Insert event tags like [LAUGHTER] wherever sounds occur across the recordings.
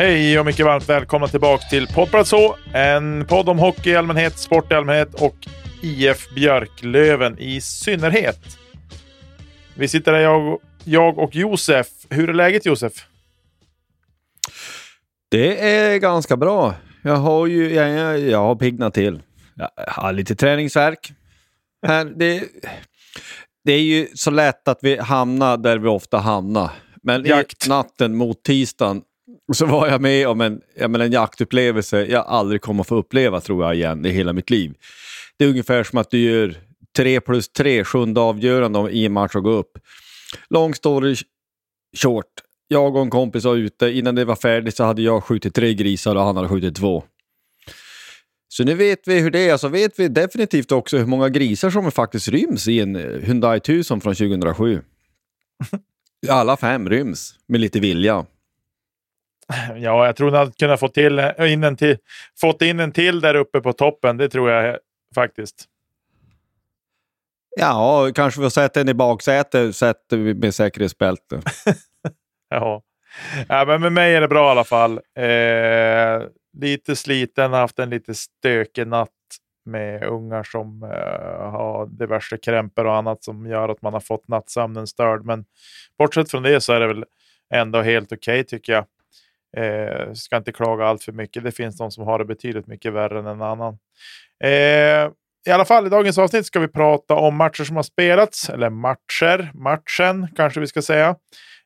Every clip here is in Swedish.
Hej och mycket varmt välkomna tillbaka till Poddplats så. En podd om hockey i allmänhet, sport i allmänhet och IF Björklöven i synnerhet. Vi sitter här jag, jag och Josef. Hur är läget Josef? Det är ganska bra. Jag har ju jag, jag, jag har piggnat till. Jag har lite träningsverk. Här, det, det är ju så lätt att vi hamnar där vi ofta hamnar. Men Jakt. i natten mot tisdagen så var jag med om en, jag menar, en jaktupplevelse jag aldrig kommer att få uppleva tror jag igen i hela mitt liv. Det är ungefär som att du gör 3 plus 3, sjunde avgörande i en match och gå upp. Long story short. Jag och en kompis var ute. Innan det var färdigt så hade jag skjutit tre grisar och han hade skjutit två. Så nu vet vi hur det är. Så vet vi definitivt också hur många grisar som faktiskt ryms i en Hyundai 1000 från 2007. [LAUGHS] Alla fem ryms med lite vilja. [LAUGHS] Ja, jag tror att kunna få till, in en till, fått in en till där uppe på toppen. Det tror jag faktiskt. Ja, kanske vi sätta en i baksätet sätter vi med säkerhetsbälte. [LAUGHS] Ja. ja, men med mig är det bra i alla fall. Eh, lite sliten, haft en lite stökig natt med ungar som eh, har diverse krämpor och annat som gör att man har fått nattsömnen störd. Men bortsett från det så är det väl ändå helt okej tycker jag. Eh, ska inte klaga allt för mycket. Det finns de som har det betydligt mycket värre än en annan. Eh, I alla fall, i dagens avsnitt ska vi prata om matcher som har spelats, eller matcher, matchen kanske vi ska säga.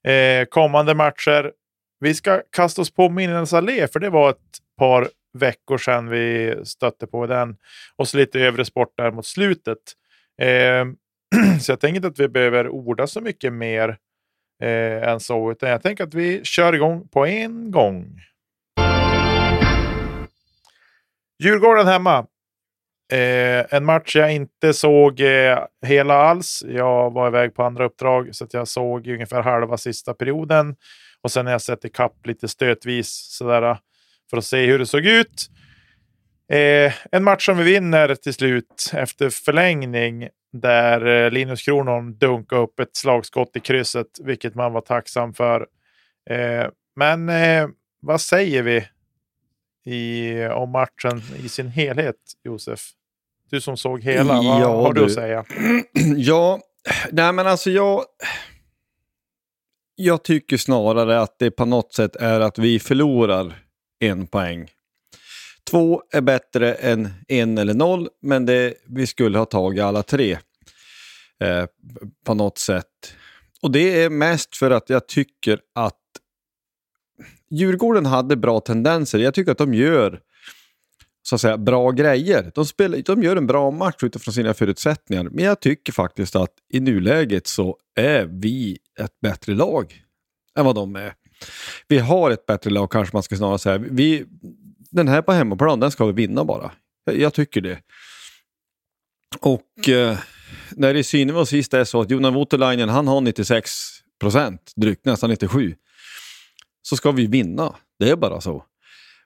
Eh, kommande matcher. Vi ska kasta oss på Minnens allé, för det var ett par veckor sedan vi stötte på den. Och så lite övrig sport där mot slutet. Eh, [CLEARS THROAT] så jag tänker inte att vi behöver orda så mycket mer eh, än så, utan jag tänker att vi kör igång på en gång. Djurgården hemma. Eh, en match jag inte såg eh, hela alls. Jag var iväg på andra uppdrag så att jag såg ungefär halva sista perioden. Och sen har jag sett ikapp lite stötvis sådär, för att se hur det såg ut. Eh, en match som vi vinner till slut efter förlängning där eh, Linus Kronon dunkade upp ett slagskott i krysset, vilket man var tacksam för. Eh, men eh, vad säger vi i, om matchen i sin helhet, Josef? Du som såg hela, vad Ja, har du du. att säga? [CLEARS THROAT] ja, nej men alltså jag... Jag tycker snarare att det på något sätt är att vi förlorar en poäng. Två är bättre än en eller noll, men det, vi skulle ha tagit alla tre eh, på något sätt. Och det är mest för att jag tycker att Djurgården hade bra tendenser. Jag tycker att de gör så att säga, bra grejer. De, spelar, de gör en bra match utifrån sina förutsättningar. Men jag tycker faktiskt att i nuläget så är vi ett bättre lag än vad de är. Vi har ett bättre lag kanske man ska snarare säga. Vi, den här på hemmaplan, den ska vi vinna bara. Jag, jag tycker det. Och eh, när det i syvende och sist är så att Jonas Voutilainen, han har 96 procent, drygt nästan 97, så ska vi vinna. Det är bara så.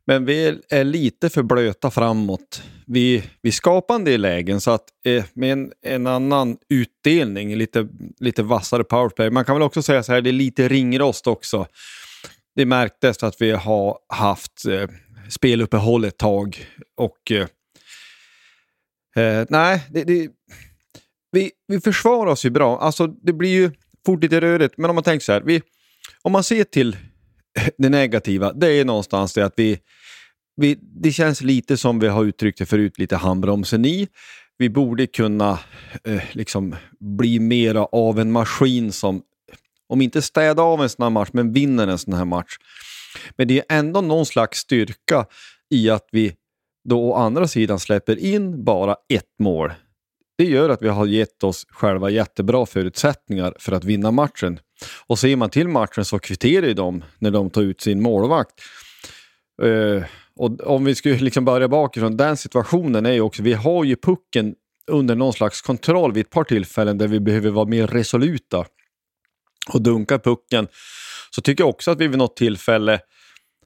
Men vi är lite för blöta framåt. Vi, vi skapar en del lägen så att eh, med en, en, annan utdelning, lite, lite vassare powerplay. Man kan väl också säga så här, det är lite ringrost också. Det märktes att vi har haft eh, speluppehåll ett tag och eh, eh, nej, det, det, vi, vi försvarar oss ju bra. Alltså det blir ju fort lite rörigt, men om man tänker så här, vi, om man ser till [LAUGHS] det negativa, det är någonstans det att vi, vi, det känns lite som vi har uttryckt det förut, lite handbromsen i. Vi borde kunna eh, liksom bli mera av en maskin som, om inte städa av en sån här match, men vinner en sån här match. Men det är ändå någon slags styrka i att vi då å andra sidan släpper in bara ett mål. Det gör att vi har gett oss själva jättebra förutsättningar för att vinna matchen. Och ser man till matchen så kvitterar ju de när de tar ut sin målvakt. Uh, och om vi skulle liksom börja bakifrån, den situationen är ju också, vi har ju pucken under någon slags kontroll vid ett par tillfällen där vi behöver vara mer resoluta och dunka pucken. Så tycker jag också att vi vid något tillfälle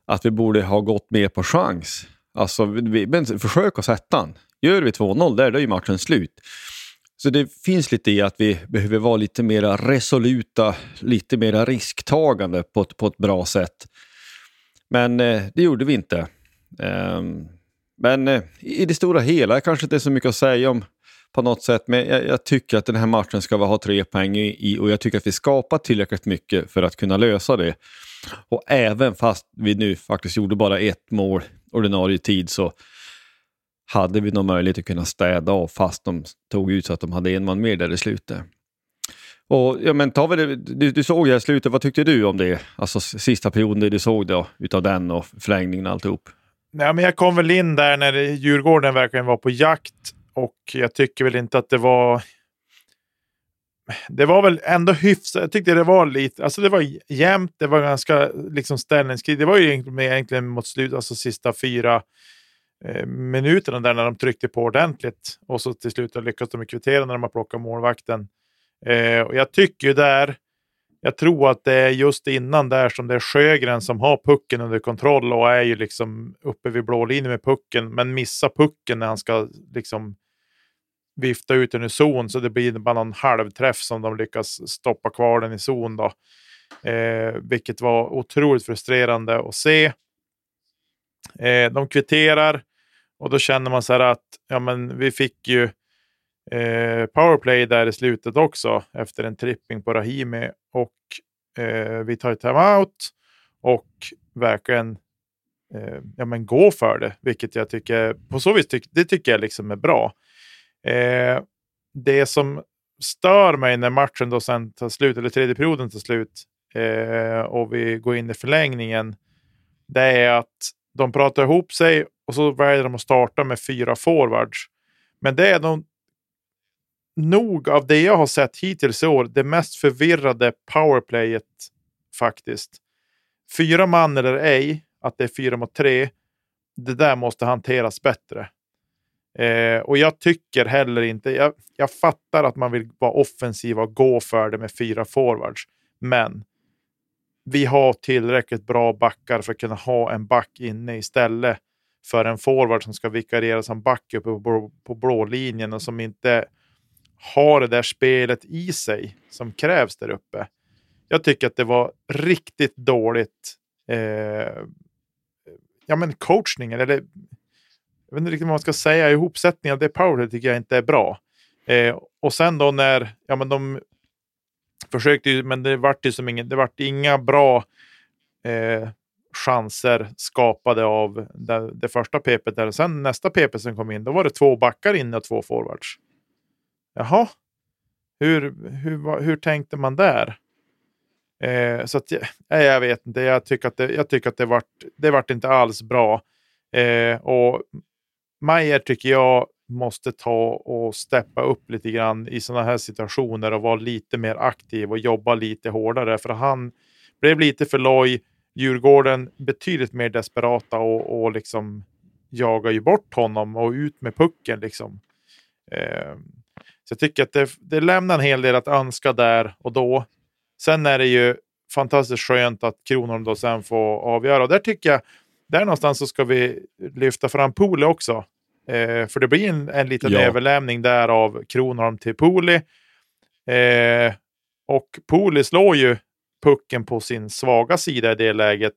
att vi borde ha gått mer på chans. Alltså, vi, men försök att sätta den. Gör vi 2-0 där, då är ju matchen slut. Så det finns lite i att vi behöver vara lite mer resoluta, lite mer risktagande på ett, på ett bra sätt. Men eh, det gjorde vi inte. Um, men eh, i det stora hela kanske inte är så mycket att säga om på något sätt. Men jag, jag, tycker att den här matchen ska vi ha tre poäng i och jag tycker att vi skapar tillräckligt mycket för att kunna lösa det. Och även fast vi nu faktiskt gjorde bara ett mål ordinarie tid så hade vi nog möjlighet att kunna städa av fast de tog ut så att de hade en man mer där i slutet. Och, ja, men tar vi det, du, du såg det här slutet, vad tyckte du om det? Alltså sista perioden du såg då, utav den och förlängningen och alltihop. Nej, men jag kom väl in där när Djurgården verkligen var på jakt och jag tycker väl inte att det var... Det var väl ändå hyfsat. Jag tyckte det var lite, alltså det var jämnt, det var ganska liksom ställningskrig. Det var ju egentligen, mot slutet, alltså sista fyra eh, minuterna där när de tryckte på ordentligt. Och så till slut lyckades de kvittera när de har plockat målvakten. Eh, och jag tycker ju där, jag tror att det är just innan där som det är Sjögren som har pucken under kontroll och är ju liksom uppe vid blå linjen med pucken, men missar pucken när han ska liksom vifta ut den i zon så det blir bara någon halvträff som de lyckas stoppa kvar den i zon. Då. Eh, vilket var otroligt frustrerande att se. Eh, de kvitterar och då känner man så här att ja, men vi fick ju eh, powerplay där i slutet också efter en tripping på Rahimi och eh, vi tar ett timeout och verkligen eh, ja, men gå för det, vilket jag tycker på så vis tyck, det tycker jag liksom är bra. Eh, det som stör mig när matchen då sen tar slut, eller tredje perioden tar slut eh, och vi går in i förlängningen, det är att de pratar ihop sig och så väljer de att starta med fyra forwards. Men det är de nog av det jag har sett hittills i år det mest förvirrade powerplayet faktiskt. Fyra man eller ej, att det är fyra mot tre, det där måste hanteras bättre. Eh, och jag tycker heller inte, jag, jag fattar att man vill vara offensiv och gå för det med fyra forwards. Men vi har tillräckligt bra backar för att kunna ha en back inne istället för en forward som ska vikariera som back uppe på, på blå linjen och som inte har det där spelet i sig som krävs där uppe. Jag tycker att det var riktigt dåligt eh, ja, men coachningen, eller jag vet inte riktigt vad man ska säga, ihopsättningen av det powerplay tycker jag inte är bra. Eh, och sen då när, ja men de försökte ju, men det vart ju som ingen, det vart inga bra eh, chanser skapade av det, det första pepet. där. Sen nästa PP som kom in, då var det två backar inne och två forwards. Jaha, hur, hur, hur tänkte man där? Eh, så att, jag, jag vet inte, jag tycker att det, jag tycker att det, vart, det vart inte alls bra. Eh, och Mayer tycker jag måste ta och steppa upp lite grann i sådana här situationer och vara lite mer aktiv och jobba lite hårdare. För han blev lite för loj. Djurgården betydligt mer desperata och, och liksom jagar ju bort honom och ut med pucken. Liksom. Eh, så jag tycker att det, det lämnar en hel del att önska där och då. Sen är det ju fantastiskt skönt att Kronholm då sen får avgöra. Och där tycker jag, där någonstans så ska vi lyfta fram Pole också. Eh, för det blir en, en liten Ja. överlämning där av Kronholm till Poli. Eh, och Poli slår ju pucken på sin svaga sida i det läget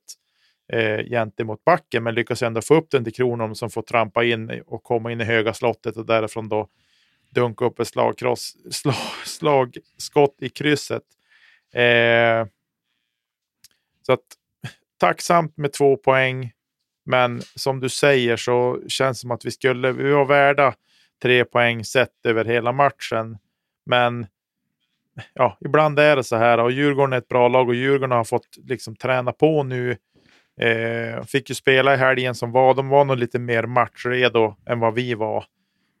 eh, gentemot backen, men lyckas ändå få upp den till Kronholm som får trampa in och komma in i höga slottet och därifrån då dunka upp ett slagkross, slag, slagskott i krysset. Eh, så att tacksamt med två poäng. Men som du säger så känns det som att vi skulle vi var värda tre poäng sett över hela matchen. Men ja, ibland är det så här och Djurgården är ett bra lag och Djurgården har fått liksom träna på nu. Eh, fick ju spela i helgen som var. De var nog lite mer matchredo än vad vi var.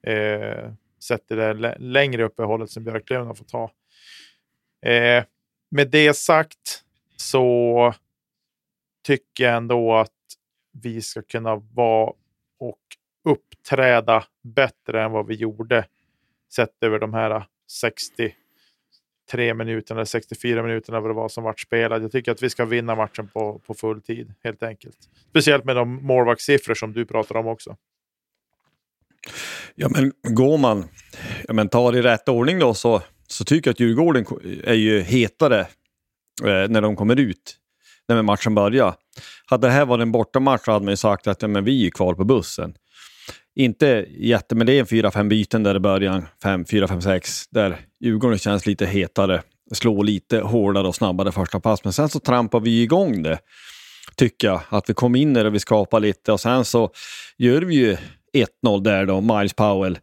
Eh, sett i det längre uppehållet som Björklöven har fått ha. Eh, med det sagt så tycker jag ändå att vi ska kunna vara och uppträda bättre än vad vi gjorde sett över de här 63 minuterna, eller 64 minuterna vad det var som vart spelad. Jag tycker att vi ska vinna matchen på, på full tid helt enkelt. Speciellt med de målvaktssiffror som du pratar om också. Ja, men går man ja, men tar i rätt ordning då så, så tycker jag att Djurgården är ju hetare eh, när de kommer ut, när matchen började. Hade det här varit en bortamatch så hade man ju sagt att ja, men vi är kvar på bussen. Inte jätte, men det är en 4-5 byten där i början, 5, 4, 5, 6, där Djurgården känns lite hetare, slår lite hårdare och snabbare första pass. Men sen så trampar vi igång det, tycker jag. Att vi kom in där och vi skapar lite och sen så gör vi ju 1-0 där då, Miles Powell.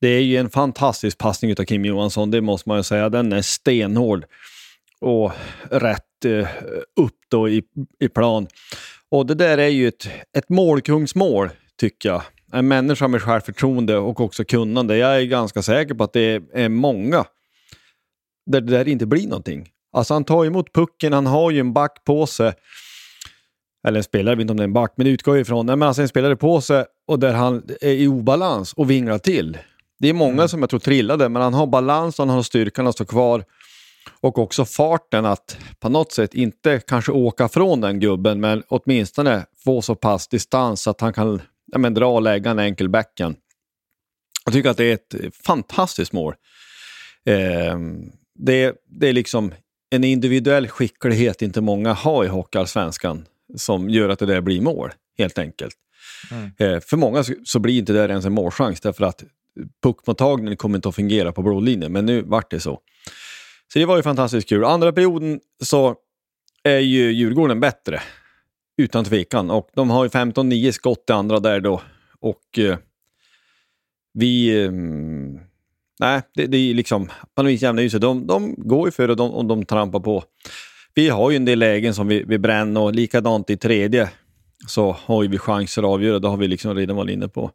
Det är ju en fantastisk passning av Kim Johansson, det måste man ju säga. Den är stenhård och rätt upp då i, i plan. Och det där är ju ett, ett målkungsmål, tycker jag. En människa med självförtroende och också kunnande. Jag är ganska säker på att det är många där det där inte blir någonting. Alltså han tar emot pucken, han har ju en back på sig. Eller en spelare, jag vet inte om det är en back, men det utgår ju ifrån. Nej, men alltså en spelare på sig och där han är i obalans och vinglar till. Det är många som jag tror trillade, men han har balansen, han har styrkan att stå kvar. Och också farten att på något sätt inte kanske åka från den gubben, men åtminstone få så pass distans att han kan ja, men, dra och lägga en enkel backhand. Jag tycker att det är ett fantastiskt mål. Eh, det, det är liksom en individuell skicklighet inte många har i Hockeyallsvenskan som gör att det där blir mål, helt enkelt. Eh, för många så, så blir inte det ens en målchans därför att puckmottagningen kommer inte att fungera på blålinjen, men nu vart det så. Så det var ju fantastiskt kul. Andra perioden så är ju Djurgården bättre, utan tvekan. Och de har ju 15-9 skott i andra där då. Och eh, vi... Eh, nej, det, det är liksom... Man jämnar ju sig. De, de går ju för och de, och de trampar på. Vi har ju en del lägen som vi, vi bränner och likadant i tredje så har ju vi chanser att avgöra. Det har vi liksom redan varit inne på.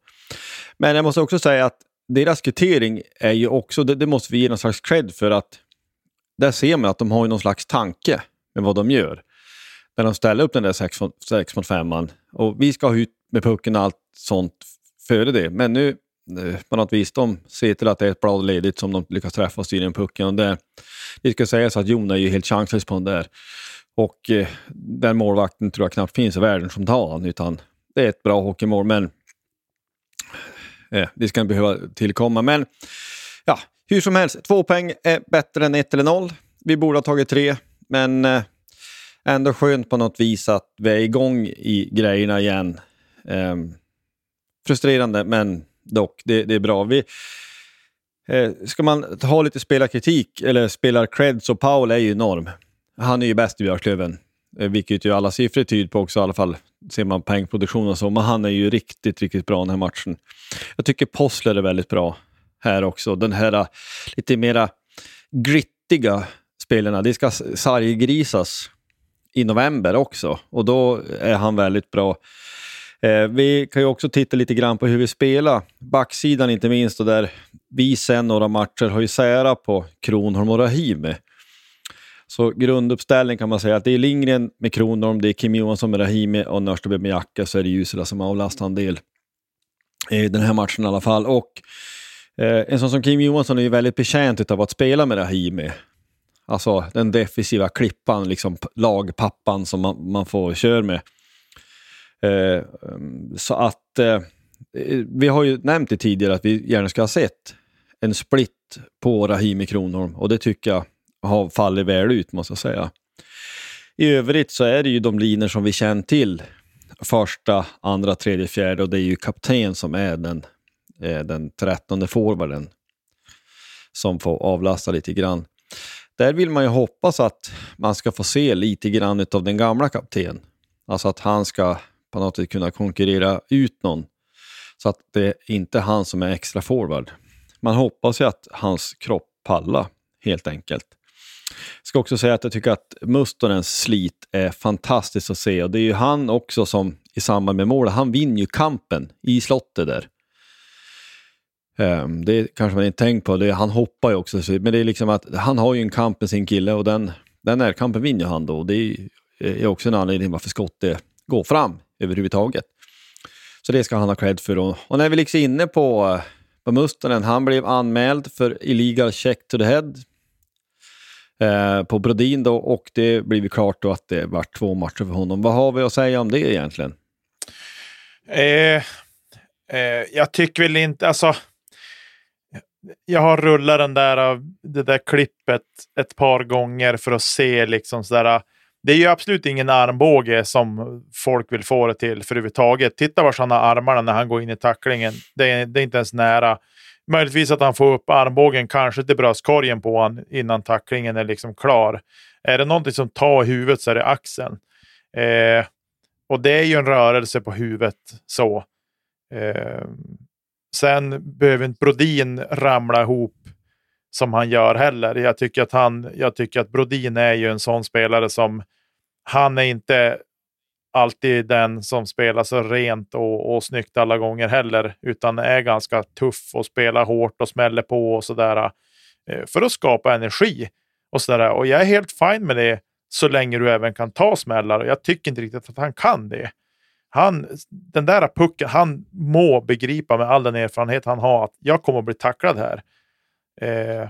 Men jag måste också säga att deras kvittering är ju också, det, det måste vi ge någon slags cred för att där ser man att de har ju någon slags tanke med vad de gör. När de ställer upp den där 6 mot, sex mot 5 och vi ska ha ut med pucken och allt sånt före det. Men nu eh, på något vis, de ser till att det är ett blad ledigt som de lyckas träffa och styra in pucken. Och det, det ska sägas att Jon är ju helt chanslös på den där. Och eh, den målvakten tror jag knappt finns i världen som tar han, utan det är ett bra hockeymål. Men eh, det ska inte behöva tillkomma. Men ja, hur som helst, två poäng är bättre än ett eller noll. Vi borde ha tagit tre, men eh, ändå skönt på något vis att vi är igång i grejerna igen. Eh, frustrerande, men dock, det, det är bra. Vi, eh, ska man ha lite spelarkritik, eller spelarcred, så Paul är ju enorm. Han är ju bäst i Björklöven, eh, vilket ju alla siffror tyder på också, i alla fall ser man poängproduktion och så, men han är ju riktigt, riktigt bra den här matchen. Jag tycker Possler är väldigt bra här också. Den här äh, lite mera grittiga spelarna, det ska sarggrisas i november också och då är han väldigt bra. Eh, vi kan ju också titta lite grann på hur vi spelar. Backsidan inte minst, och där vi sen några matcher har ju sära på Kronholm och Rahimi. Så grunduppställning kan man säga att det är Lindgren med Kronholm, det är Kim Johansson med Rahimi och Nörsteby med Jacka, så är det Ljusela som avlastar en del i den här matchen i alla fall. Och Eh, en sån som Kim Johansson är ju väldigt betjänt av att spela med Rahimi. Alltså den defensiva klippan, liksom lagpappan som man, man får köra med. Eh, så att eh, eh, vi har ju nämnt det tidigare att vi gärna ska ha sett en split på Rahimi Kronholm och det tycker jag har fallit väl ut måste jag säga. I övrigt så är det ju de linjer som vi känner till. Första, andra, tredje, fjärde och det är ju kapten som är den, eh, den trettonde forwarden som får avlasta lite grann. Där vill man ju hoppas att man ska få se lite grann av den gamla kaptenen. Alltså att han ska på något sätt kunna konkurrera ut någon. Så att det är inte han som är extra forward. Man hoppas ju att hans kropp pallar helt enkelt. Jag ska också säga att jag tycker att Mustonens slit är fantastiskt att se och det är ju han också som i samband med målet, han vinner ju kampen i slottet där. Um, det kanske man inte tänkt på, det, han hoppar ju också, men det är liksom att han har ju en kamp med sin kille och den, den närkampen vinner han då. Det är också en anledning varför skottet går fram överhuvudtaget. Så det ska han ha cred för. Och, och när vi liksom inne på, på Mustonen, han blev anmäld för illegal check to the head eh, på Brodin då och det blev klart då att det vart två matcher för honom. Vad har vi att säga om det egentligen? Eh, eh, jag tycker väl inte, alltså. Jag har rullat den där, äh, det där klippet ett par gånger för att se liksom sådär äh, det är ju absolut ingen armbåge som folk vill få det till för överhuvudtaget. Titta var han har armarna när han går in i tacklingen. Det är, det är inte ens nära. Möjligtvis att han får upp armbågen kanske till bröstkorgen på honom innan tacklingen är liksom klar. Är det någonting som tar huvudet så är det axeln. Eh, och det är ju en rörelse på huvudet så. Eh, sen behöver inte Brodin ramla ihop som han gör heller. Jag tycker att, han, jag tycker att Brodin är ju en sån spelare som han är inte alltid den som spelar så rent och, och snyggt alla gånger heller, utan är ganska tuff och spelar hårt och smäller på och sådär eh, för att skapa energi. Och, sådär. och jag är helt fin med det så länge du även kan ta smällar och jag tycker inte riktigt att han kan det. Han, den där pucken, han må begripa med all den erfarenhet han har att jag kommer att bli tacklad här. Eh,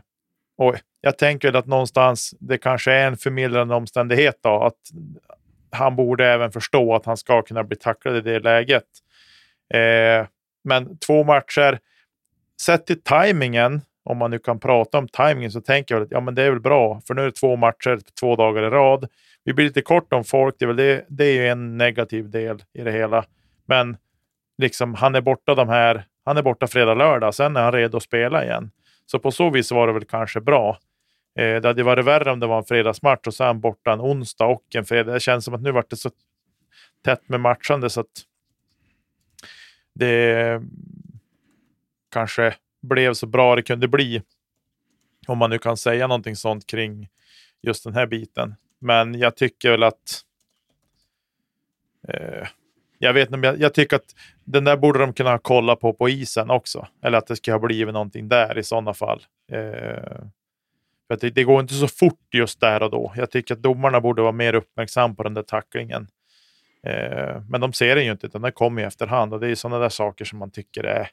och jag tänker att någonstans det kanske är en förmildrande omständighet då, att han borde även förstå att han ska kunna bli tacklad i det läget. Eh, men två matcher, sett till tajmingen, om man nu kan prata om tajmingen, så tänker jag att ja, men det är väl bra, för nu är det två matcher två dagar i rad. Vi blir lite kort om folk, det är, väl det, det är ju en negativ del i det hela. Men liksom, han är borta de här, han är borta fredag, lördag, sen är han redo att spela igen. Så på så vis var det väl kanske bra. Eh, det hade varit värre om det var en fredagsmatch och sen borta en onsdag och en fredag. Det känns som att nu vart det så tätt med matchande så att det kanske blev så bra det kunde bli. Om man nu kan säga någonting sånt kring just den här biten. Men jag tycker väl att eh, jag vet inte, jag, jag tycker att den där borde de kunna kolla på på isen också. Eller att det ska ha blivit någonting där i sådana fall. Eh, för att det, det, går inte så fort just där och då. Jag tycker att domarna borde vara mer uppmärksamma på den där tacklingen. Eh, men de ser den ju inte, utan den kommer i efterhand. Och det är sådana där saker som man tycker är...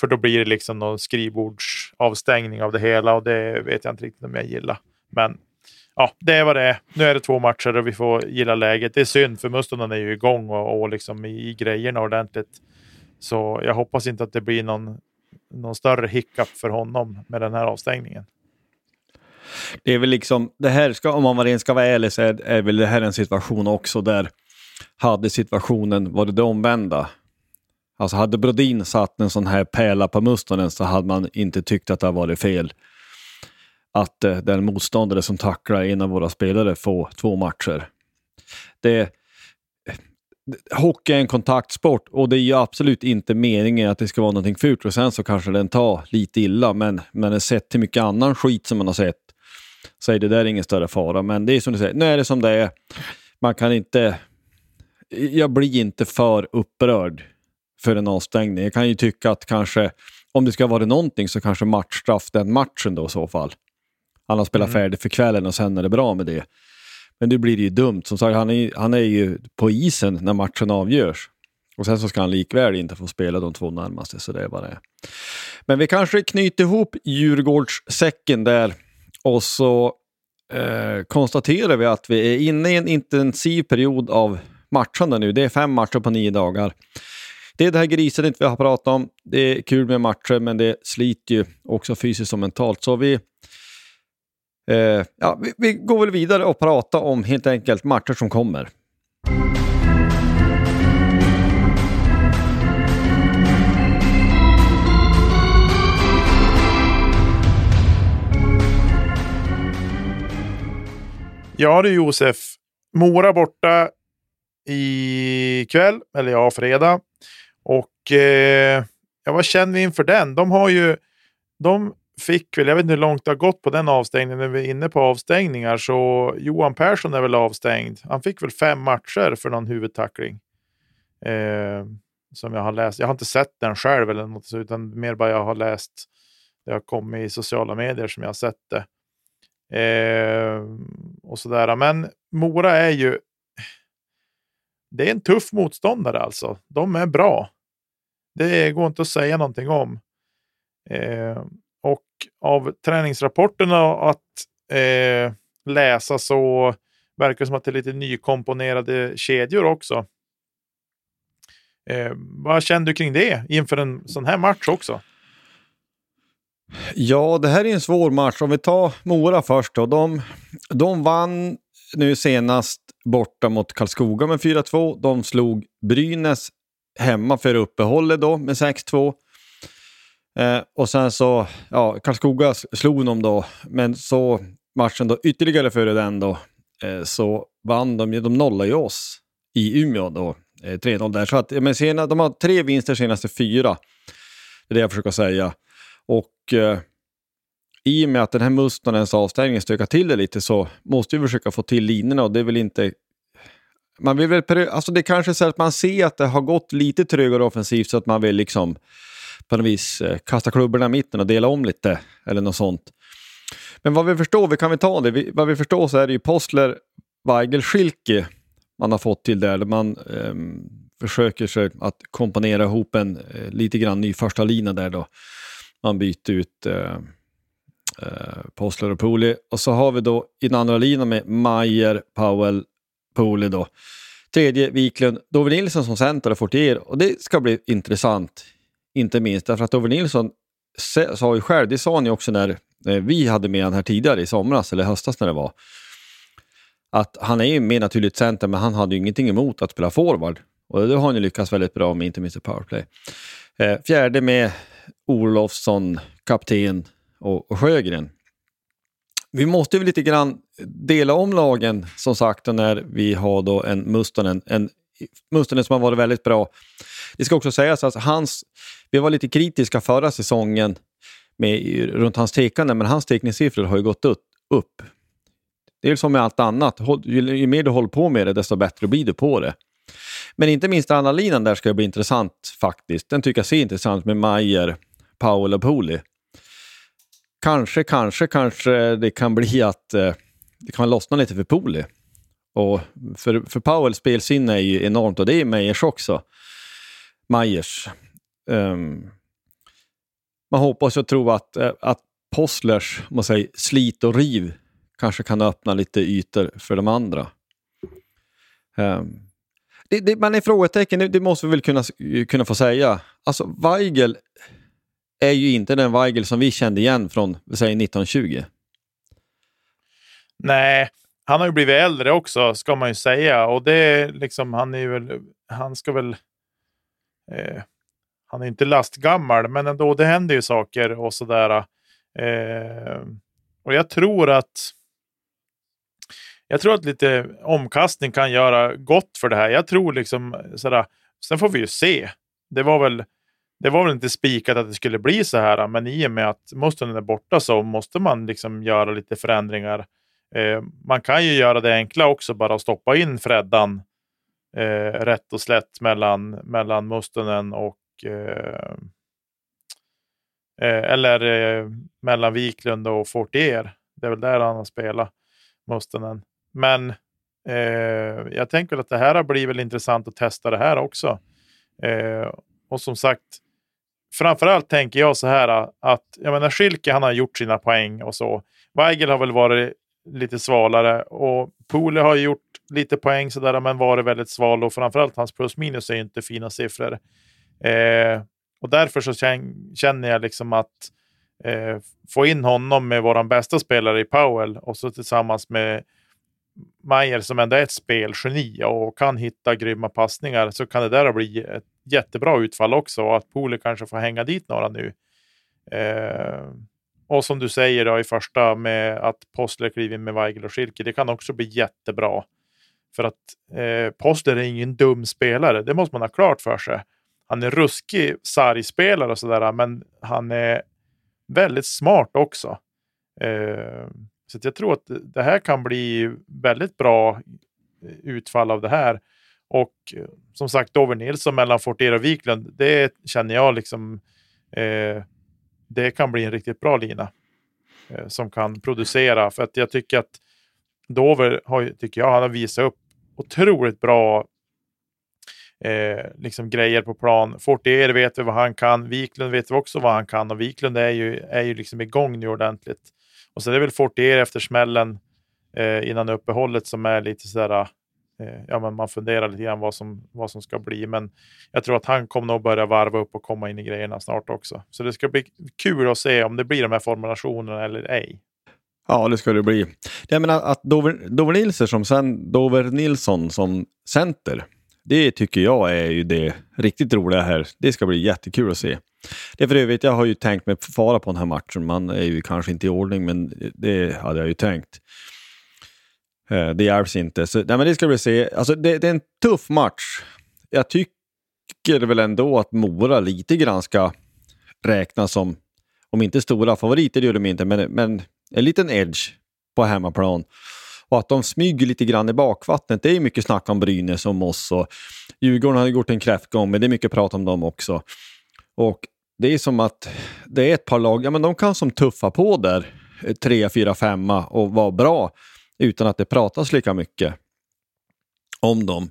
För då blir det liksom någon skrivbordsavstängning av det hela och det vet jag inte riktigt om jag gillar. Men ja, det är vad det är. Nu är det två matcher och vi får gilla läget. Det är synd för Mustonen är ju igång och, och liksom i, i grejerna ordentligt. Så jag hoppas inte att det blir någon, någon större hiccup för honom med den här avstängningen. Det är väl liksom, det här ska, om man ska vara ärlig så är, är väl det här en situation också där hade situationen varit det omvända. Alltså hade Brodin satt en sån här pärla på Mustonen så hade man inte tyckt att det varit fel att eh, den motståndare som tacklar en av våra spelare får två matcher. Det, eh, hockey är en kontaktsport och det är ju absolut inte meningen att det ska vara någonting fult och sen så kanske den tar lite illa men, men sett till mycket annan skit som man har sett så är det där ingen större fara. Men det är som du säger, nu är det som det är. Man kan inte jag blir inte för upprörd för en avstängning. Jag kan ju tycka att kanske, om det ska vara någonting så kanske matchstraff den matchen då i så fall. Han har spelat Mm. färdigt för kvällen och sen är det bra med det. Men nu blir det ju dumt. Som sagt, han är, han är ju på isen när matchen avgörs. Och sen så ska han likväl inte få spela de två närmaste, så det är vad det är. Men vi kanske knyter ihop Djurgårdssäcken där och så eh, konstaterar vi att vi är inne i en intensiv period av matchande nu. Det är fem matcher på nio dagar. Det är det här grisandet vi har pratat om. Det är kul med matcher, men det sliter ju också fysiskt och mentalt. Så vi, eh, ja, vi, vi går väl vidare och pratar om helt enkelt matcher som kommer. Ja du Josef, Mora borta i kväll, eller ja, fredag. Och eh, ja, vad känner vi inför den? De har ju, de fick väl, jag vet inte hur långt det har gått på den avstängningen, när vi är inne på avstängningar, så Johan Persson är väl avstängd. Han fick väl fem matcher för någon huvudtackling. Eh, som jag har läst. Jag har inte sett den själv eller något, så, utan mer bara jag har läst. Det har kommit i sociala medier som jag har sett det. Eh, och sådär. Men Mora är ju... Det är en tuff motståndare alltså. De är bra. Det går inte att säga någonting om. Eh, och av träningsrapporterna att eh, läsa så verkar det som att det är lite nykomponerade kedjor också. Eh, vad känner du kring det inför en sån här match också? Ja, det här är en svår match. Om vi tar Mora först då. De, de vann nu senast borta mot Karlskoga med 4-2. De slog Brynäs hemma för uppehållet då med 6-2. Eh, och sen så, ja, Karlskoga slog dem då, men så matchen då ytterligare före den då, eh, så vann de ju, de nollade ju oss i Umeå då, eh, 3-0 där. Så att, men sena, de har tre vinster senaste fyra. Det är det jag försöker säga. Och eh, i och med att den här Mustonens avstängning stökar till det lite så måste vi försöka få till linorna och det är väl inte... Man vill väl, alltså det kanske är så att man ser att det har gått lite trögare offensivt så att man vill liksom på något vis eh, kasta klubborna i mitten och dela om lite eller något sånt. Men vad vi förstår, vi kan vi ta det, vi, vad vi förstår så är det ju Postler, Weigel, Schilke man har fått till där. man eh, försöker sig att komponera ihop en eh, lite grann ny första lina där då. Man byter ut eh, eh, Postler och Pooley. Och så har vi då i den andra linan med Mayer, Powell, Pooley då. Tredje Wiklund, Dover Nilsson som center och Fortier. Och det ska bli intressant, inte minst därför att Ove Nilsson sa ju själv, det sa ni också när eh, vi hade med honom här tidigare i somras eller höstas när det var. Att han är ju mer naturligt center men han hade ju ingenting emot att spela forward. Och det har han ju lyckats väldigt bra med, inte minst i powerplay. Eh, fjärde med Olofsson, kapten och, och Sjögren. Vi måste ju lite grann dela om lagen som sagt när vi har då en Mustonen, en Mustonen som har varit väldigt bra. Det ska också sägas att hans, vi var lite kritiska förra säsongen med, runt hans tekande, men hans tekningssiffror har ju gått upp. Det är som med allt annat, ju, ju mer du håller på med det desto bättre blir du på det. Men inte minst Anna-linan där ska bli intressant faktiskt. Den tycker jag ser intressant med Mayer, Powell och Pooley. Kanske, kanske, kanske det kan bli att eh, det kan lossna lite för Pooley. Och för, för Powells spelsinne är ju enormt och det är Meyers också. Meyers. Um, man hoppas och tror att, eh, att Postlers man säger, slit och riv kanske kan öppna lite ytor för de andra. Um, det, det, man är frågetecken, det, det måste vi väl kunna, kunna få säga. Alltså Weigel är ju inte den Weigel som vi kände igen från säg 1920. Nej, han har ju blivit äldre också, ska man ju säga. Och det är liksom, han är ju väl, han ska väl... Eh, han är inte lastgammal, men ändå, det händer ju saker och sådär. Eh, och jag tror att... Jag tror att lite omkastning kan göra gott för det här. Jag tror liksom sådär. Sen får vi ju se. Det var väl, det var väl inte spikat att det skulle bli så här, men i och med att Mustonen är borta så måste man liksom göra lite förändringar. Eh, man kan ju göra det enkla också, bara stoppa in Freddan eh, rätt och slätt mellan, mellan Mustonen och eh, eh, eller eh, mellan Wiklund och Fortier. Det är väl där han har spelat, Mustonen. Men eh, jag tänker att det här har blivit väl intressant att testa det här också. Eh, och som sagt, framförallt tänker jag så här eh, att jag menar, Schilke han har gjort sina poäng och så. Weigel har väl varit lite svalare och Pole har gjort lite poäng sådär, men varit väldigt sval och framförallt hans plus minus är inte fina siffror. Eh, och därför så känner jag liksom att eh, få in honom med våran bästa spelare i Powell och så tillsammans med Mayer som ändå är ett spelgeni och kan hitta grymma passningar så kan det där bli ett jättebra utfall också och att Pole kanske får hänga dit några nu. Eh, och som du säger då, i första med att Postler kliver in med Weigel och Schilke, det kan också bli jättebra. För att eh, Postler är ingen dum spelare, det måste man ha klart för sig. Han är ruskig sargspelare och sådär, men han är väldigt smart också. Eh, så jag tror att det här kan bli väldigt bra eh, utfall av det här. Och eh, som sagt, Dover Nilsson mellan Fortier och Wiklund, det känner jag liksom eh, det kan bli en riktigt bra lina eh, som kan producera. För att jag tycker att Dover har, tycker jag, han har visat upp otroligt bra eh, liksom grejer på plan. Fortier vet vi vad han kan. Wiklund vet vi också vad han kan och Wiklund är ju, är ju liksom igång nu ordentligt. Och så är det väl Fortier efter smällen eh, innan uppehållet som är lite sådär Eh, ja, men man funderar lite grann vad som, vad som ska bli. Men jag tror att han kommer nog börja varva upp och komma in i grejerna snart också. Så det ska bli kul att se om det blir de här formulationerna eller ej. Ja, det ska det bli. Jag menar att Dover, Dover, Nilsson, som sen, Dover Nilsson som center, det tycker jag är ju det riktigt roliga här. Det ska bli jättekul att se. Det är för övrigt, jag har ju tänkt mig fara på den här matchen. Man är ju kanske inte i ordning, men det hade jag ju tänkt. Eh, det hjälps inte. Så, nej, men det ska vi se. Alltså, det, det, är en tuff match. Jag tycker väl ändå att Mora lite grann ska räknas som, om inte stora favoriter, det gör de inte, men, men en liten edge på hemmaplan. Och att de smyger lite grann i bakvattnet. Det är mycket snack om Brynäs och Moss och Djurgården har gjort en kräftgång, men det är mycket prat om dem också. Och det är som att det är ett par lag, ja men de kan som tuffa på där, 3, 4, 5 och vara bra utan att det pratas lika mycket om dem.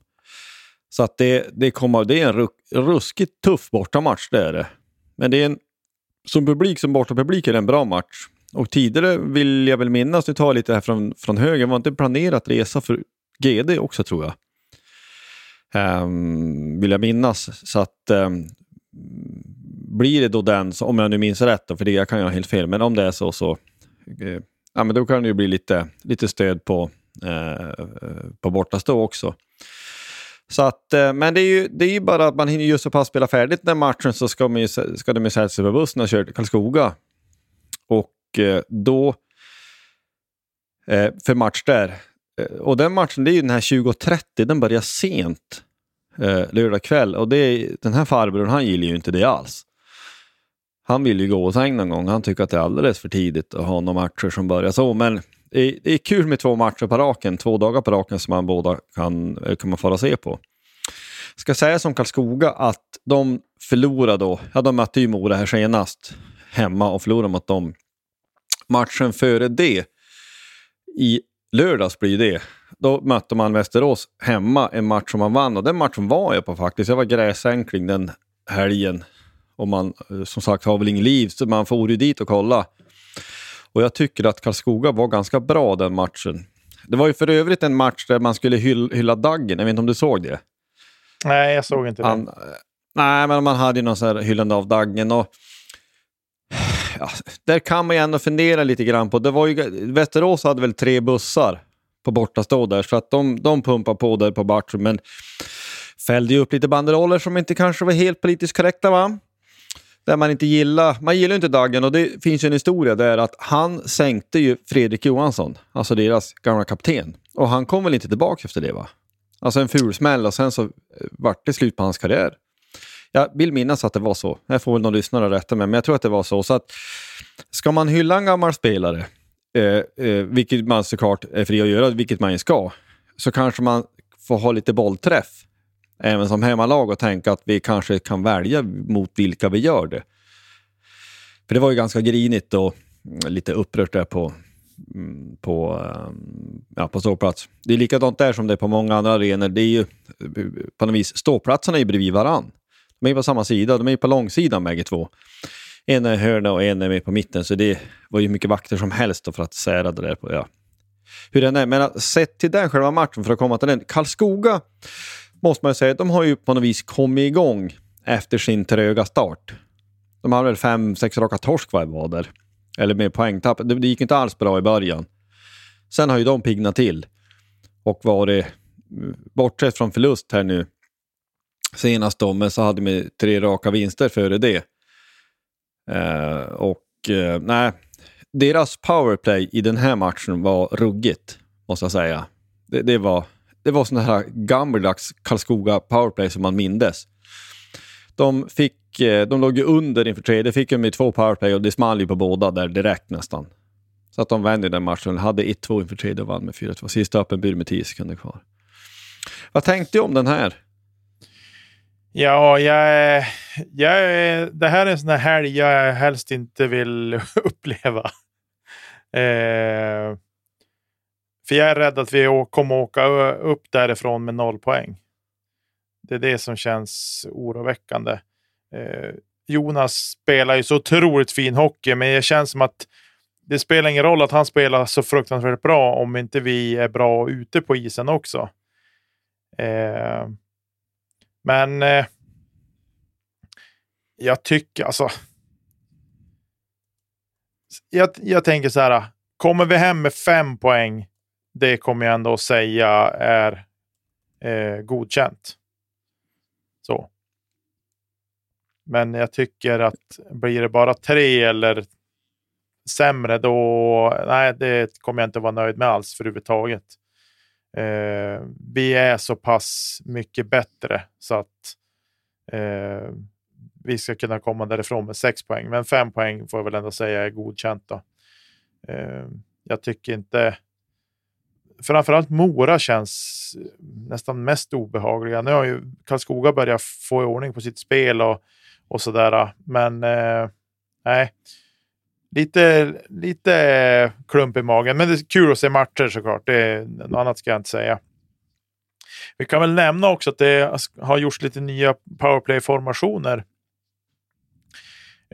Så att det, det, kommer, det är en ruskigt tuff bortamatch, det är det. Men det är en, som publik, som bortapublik är det en bra match. Och tidigare vill jag väl minnas, nu tar jag lite här från, från höger, var inte planerat resa för GD också tror jag. Um, vill jag minnas. Så att um, blir det då den, om jag nu minns rätt, för det jag kan jag ha helt fel, men om det är så så uh, ja, men då kan det ju bli lite, lite stöd på, eh, på bortastå också. Så att, eh, men det är, ju, det är ju bara att man hinner ju så pass spela färdigt den matchen så ska, man ju, ska de ju sätta sig på bussen och köra till Karlskoga. Och eh, då, eh, för match där. Eh, och den matchen, det är ju den här 20.30, den börjar sent eh, lördag kväll. Och det är, den här farbrorn, han gillar ju inte det alls. Han vill ju gå och säng någon gång. Han tycker att det är alldeles för tidigt att ha några matcher som börjar så. Men det är, kul med två matcher på raken, två dagar på raken som man båda kan, eh, kan man få se på. Ska säga som Karlskoga att de förlorade då, ja de mötte ju Mora här senast hemma och förlorade mot dem. Matchen före det, i lördags blir det, då mötte man Västerås hemma, en match som man vann och den matchen var jag på faktiskt. Jag var gräsänkling den helgen och man som sagt har väl inget liv, så man får ju dit och kolla. Och jag tycker att Karlskoga var ganska bra den matchen. Det var ju för övrigt en match där man skulle hyll, hylla Daggen, jag vet inte om du såg det? Nej, jag såg inte det. Han, nej, men man hade ju någon sån här hyllande av Daggen. Och, ja, där kan man ju ändå fundera lite grann på, det var ju, Västerås hade väl tre bussar på bortastå där, så att de, de pumpar på där på matchen, men fällde ju upp lite banderoller som inte kanske var helt politiskt korrekta va? Där man inte gillar, man gillar inte Dagen och det finns ju en historia där att han sänkte ju Fredrik Johansson, alltså deras gamla kapten. Och han kom väl inte tillbaka efter det va? Alltså en fulsmäll och sen så eh, vart det slut på hans karriär. Jag vill minnas att det var så. Jag får väl någon lyssnare rätta mig, men jag tror att det var så. Så att ska man hylla en gammal spelare, eh, eh, vilket man såklart är fri att göra, vilket man ju ska, så kanske man får ha lite bollträff även som hemmalag och tänka att vi kanske kan välja mot vilka vi gör det. För det var ju ganska grinigt och lite upprört där på, mm, på, ehm, ja, på ståplats. Det är likadant där som det är på många andra arenor. Det är ju, eh, på något vis, ståplatserna är ju bredvid varann. De är på samma sida, de är på långsidan bägge två. En är i hörna och en är med på mitten, så det var ju mycket vakter som helst för att sära det där. På, ja. Hur den är, men eh, sett till den själva matchen, för att komma till den. Karlskoga, måste man ju säga, de har ju på något vis kommit igång efter sin tröga start. De hade väl fem, sex raka torsk vad det var där. Eller med poängtapp. Det, det gick inte alls bra i början. Sen har ju de piggnat till och varit, bortsett från förlust här nu senast då, men så hade de tre raka vinster före det. Eh, och eh, nej, deras powerplay i den här matchen var ruggigt, måste jag säga. Det, det var, det var sån här gammaldags Karlskoga powerplay som man mindes. De, fick, eh, de låg ju under inför tredje, fick de med två powerplay och det small ju på båda där direkt nästan. Så att de vände den matchen, hade 1-2 inför tredje och vann med 4-2. Sista öppen bur med 10 sekunder kvar. Vad tänkte du om den här? Ja, jag, jag, det här är en sån här helg jag helst inte vill [LAUGHS] uppleva. Eh, för jag är rädd att vi kommer åka upp därifrån med noll poäng. Det är det som känns oroväckande. Eh, Jonas spelar ju så otroligt fin hockey, men det känns som att det spelar ingen roll att han spelar så fruktansvärt bra om inte vi är bra ute på isen också. Eh, men eh, jag tycker alltså. Jag, jag tänker så här. Kommer vi hem med fem poäng. Det kommer jag ändå att säga är eh, godkänt. Så. Men jag tycker att blir det bara tre eller sämre, då nej, det kommer jag inte vara nöjd med alls för överhuvudtaget. Eh, vi är så pass mycket bättre så att eh, vi ska kunna komma därifrån med sex poäng. Men fem poäng får jag väl ändå säga är godkänt. Då. Eh, jag tycker inte... Framförallt Mora känns nästan mest obehagliga. Nu har ju Karlskoga börjat få i ordning på sitt spel och, och sådär. Men eh, nej, lite, lite klump i magen. Men det är kul att se matcher såklart. Det, något annat ska jag inte säga. Vi kan väl nämna också att det har gjorts lite nya powerplay-formationer.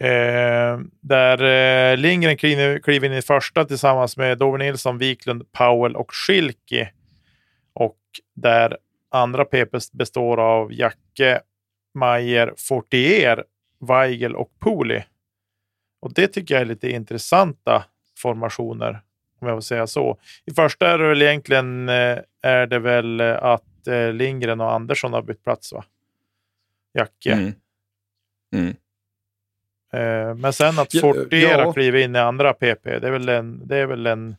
Eh, där eh, Lindgren kliver, kliver in i första tillsammans med Dover Nilsson, Wiklund, Powell och Schilki. Och där andra PP består av Jacke, Mayer, Fortier, Weigel och Poli. Och det tycker jag är lite intressanta formationer, om jag får säga så. I första är det väl egentligen eh, är det väl eh, att eh, Lindgren och Andersson har bytt plats, va? Jacke. Mm. Mm. Eh, men sen att Fortiera ja. kliver in i andra PP, det är, väl en, det är väl en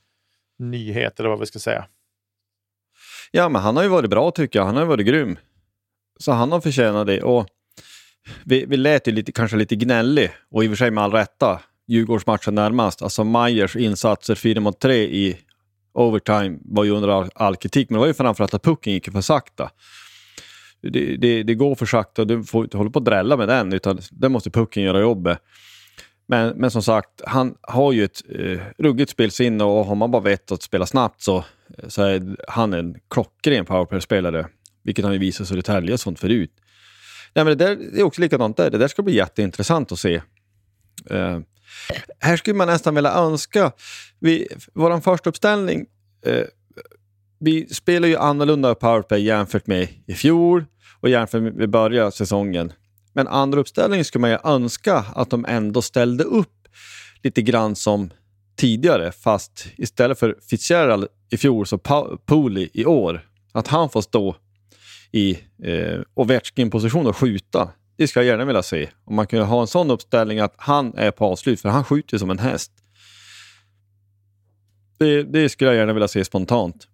nyhet eller vad vi ska säga. Ja, men han har ju varit bra tycker jag. Han har varit grym. Så han har förtjänat det. Och vi, vi lät ju lite, kanske lite gnällig och i och för sig med all rätta. Djurgårdsmatchen närmast. Alltså Majers insatser 4 mot 3 i overtime var ju under all, all kritik, men det var ju framförallt att pucken gick för sakta. Det, det, det, går för sakta och du får inte hålla på att drälla med den, utan den måste pucken göra jobbet. Men, men som sagt, han har ju ett eh, ruggigt spelsinne och har man bara vett att spela snabbt så, eh, så är han en klockren powerplay-spelare. Vilket han ju visat Södertälje och sånt förut. Nej, men det, där, det är också likadant där. Det där ska bli jätteintressant att se. Eh, här skulle man nästan vilja önska... Vi, vår första uppställning eh, vi spelar ju annorlunda powerplay jämfört med i fjol och jämfört med början av säsongen. Men andra uppställningen skulle man ju önska att de ändå ställde upp lite grann som tidigare, fast istället för Fitzgerald i fjol så Pooley i år. Att han får stå i eh, Ovechkin-position och skjuta. Det ska jag gärna vilja se. Om man kunde ha en sån uppställning att han är på avslut, för han skjuter som en häst. Det, det skulle jag gärna vilja se spontant.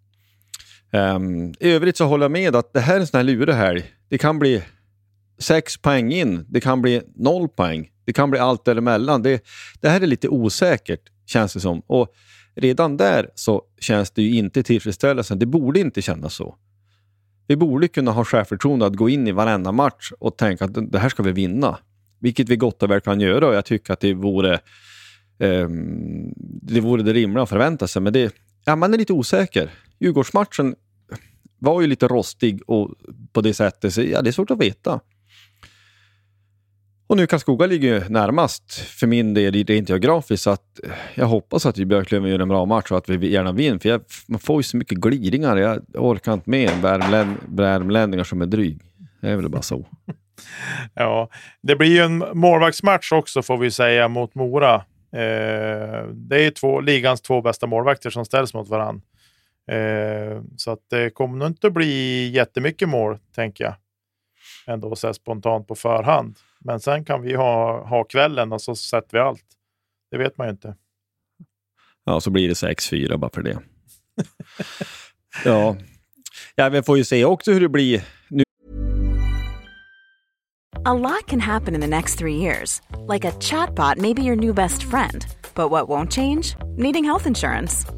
Um, I övrigt så håller jag med att det här är en sån här lurig helg. Det kan bli sex poäng in, det kan bli noll poäng, det kan bli allt däremellan. Det, det här är lite osäkert, känns det som. Och redan där så känns det ju inte tillfredsställande. Det borde inte kännas så. Vi borde kunna ha självförtroende att gå in i varenda match och tänka att det här ska vi vinna. Vilket vi gott och väl kan göra och jag tycker att det vore eh, det, vore det rimliga att förvänta sig. Men det, ja, man är lite osäker. Djurgårdsmatchen var ju lite rostig och på det sättet, så ja, det är svårt att veta. Och nu Karlskoga ligger ju närmast för min del rent geografiskt så att eh, jag hoppas att vi Björklöven gör en bra match och att vi gärna vinner. För jag, man får ju så mycket glidningar. Jag orkar inte med värmlänningar som är dryg. Det är väl bara så. [LAUGHS] ja, det blir ju en målvaktsmatch också får vi säga mot Mora. Eh, det är ju två, ligans två bästa målvakter som ställs mot varandra. Eh, så att det kommer nog inte att bli jättemycket mål, tänker jag. Ändå så spontant på förhand. Men sen kan vi ha, ha kvällen och så sätter vi allt. Det vet man ju inte. Ja, så blir det 6-4 bara för det. [LAUGHS] ja. ja, vi får ju se också hur det blir nu. A lot can happen in the next three years. Like a chatbot may be your new best friend. But what won't change? Needing health insurance.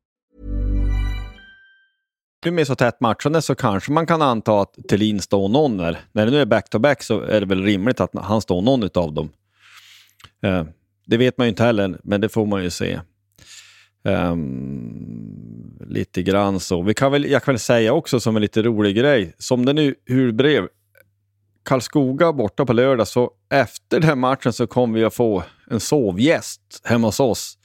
Nu med så tätt matchande så kanske man kan anta att Thelin står någon där. när det nu är back-to-back så är det väl rimligt att han står någon av dem. Eh, det vet man ju inte heller, men det får man ju se. Um, lite grann så. Vi kan väl, jag kan väl säga också som en lite rolig grej, som det nu hur brev Karlskoga borta på lördag, så efter den matchen så kommer vi att få en sovgäst hemma hos oss.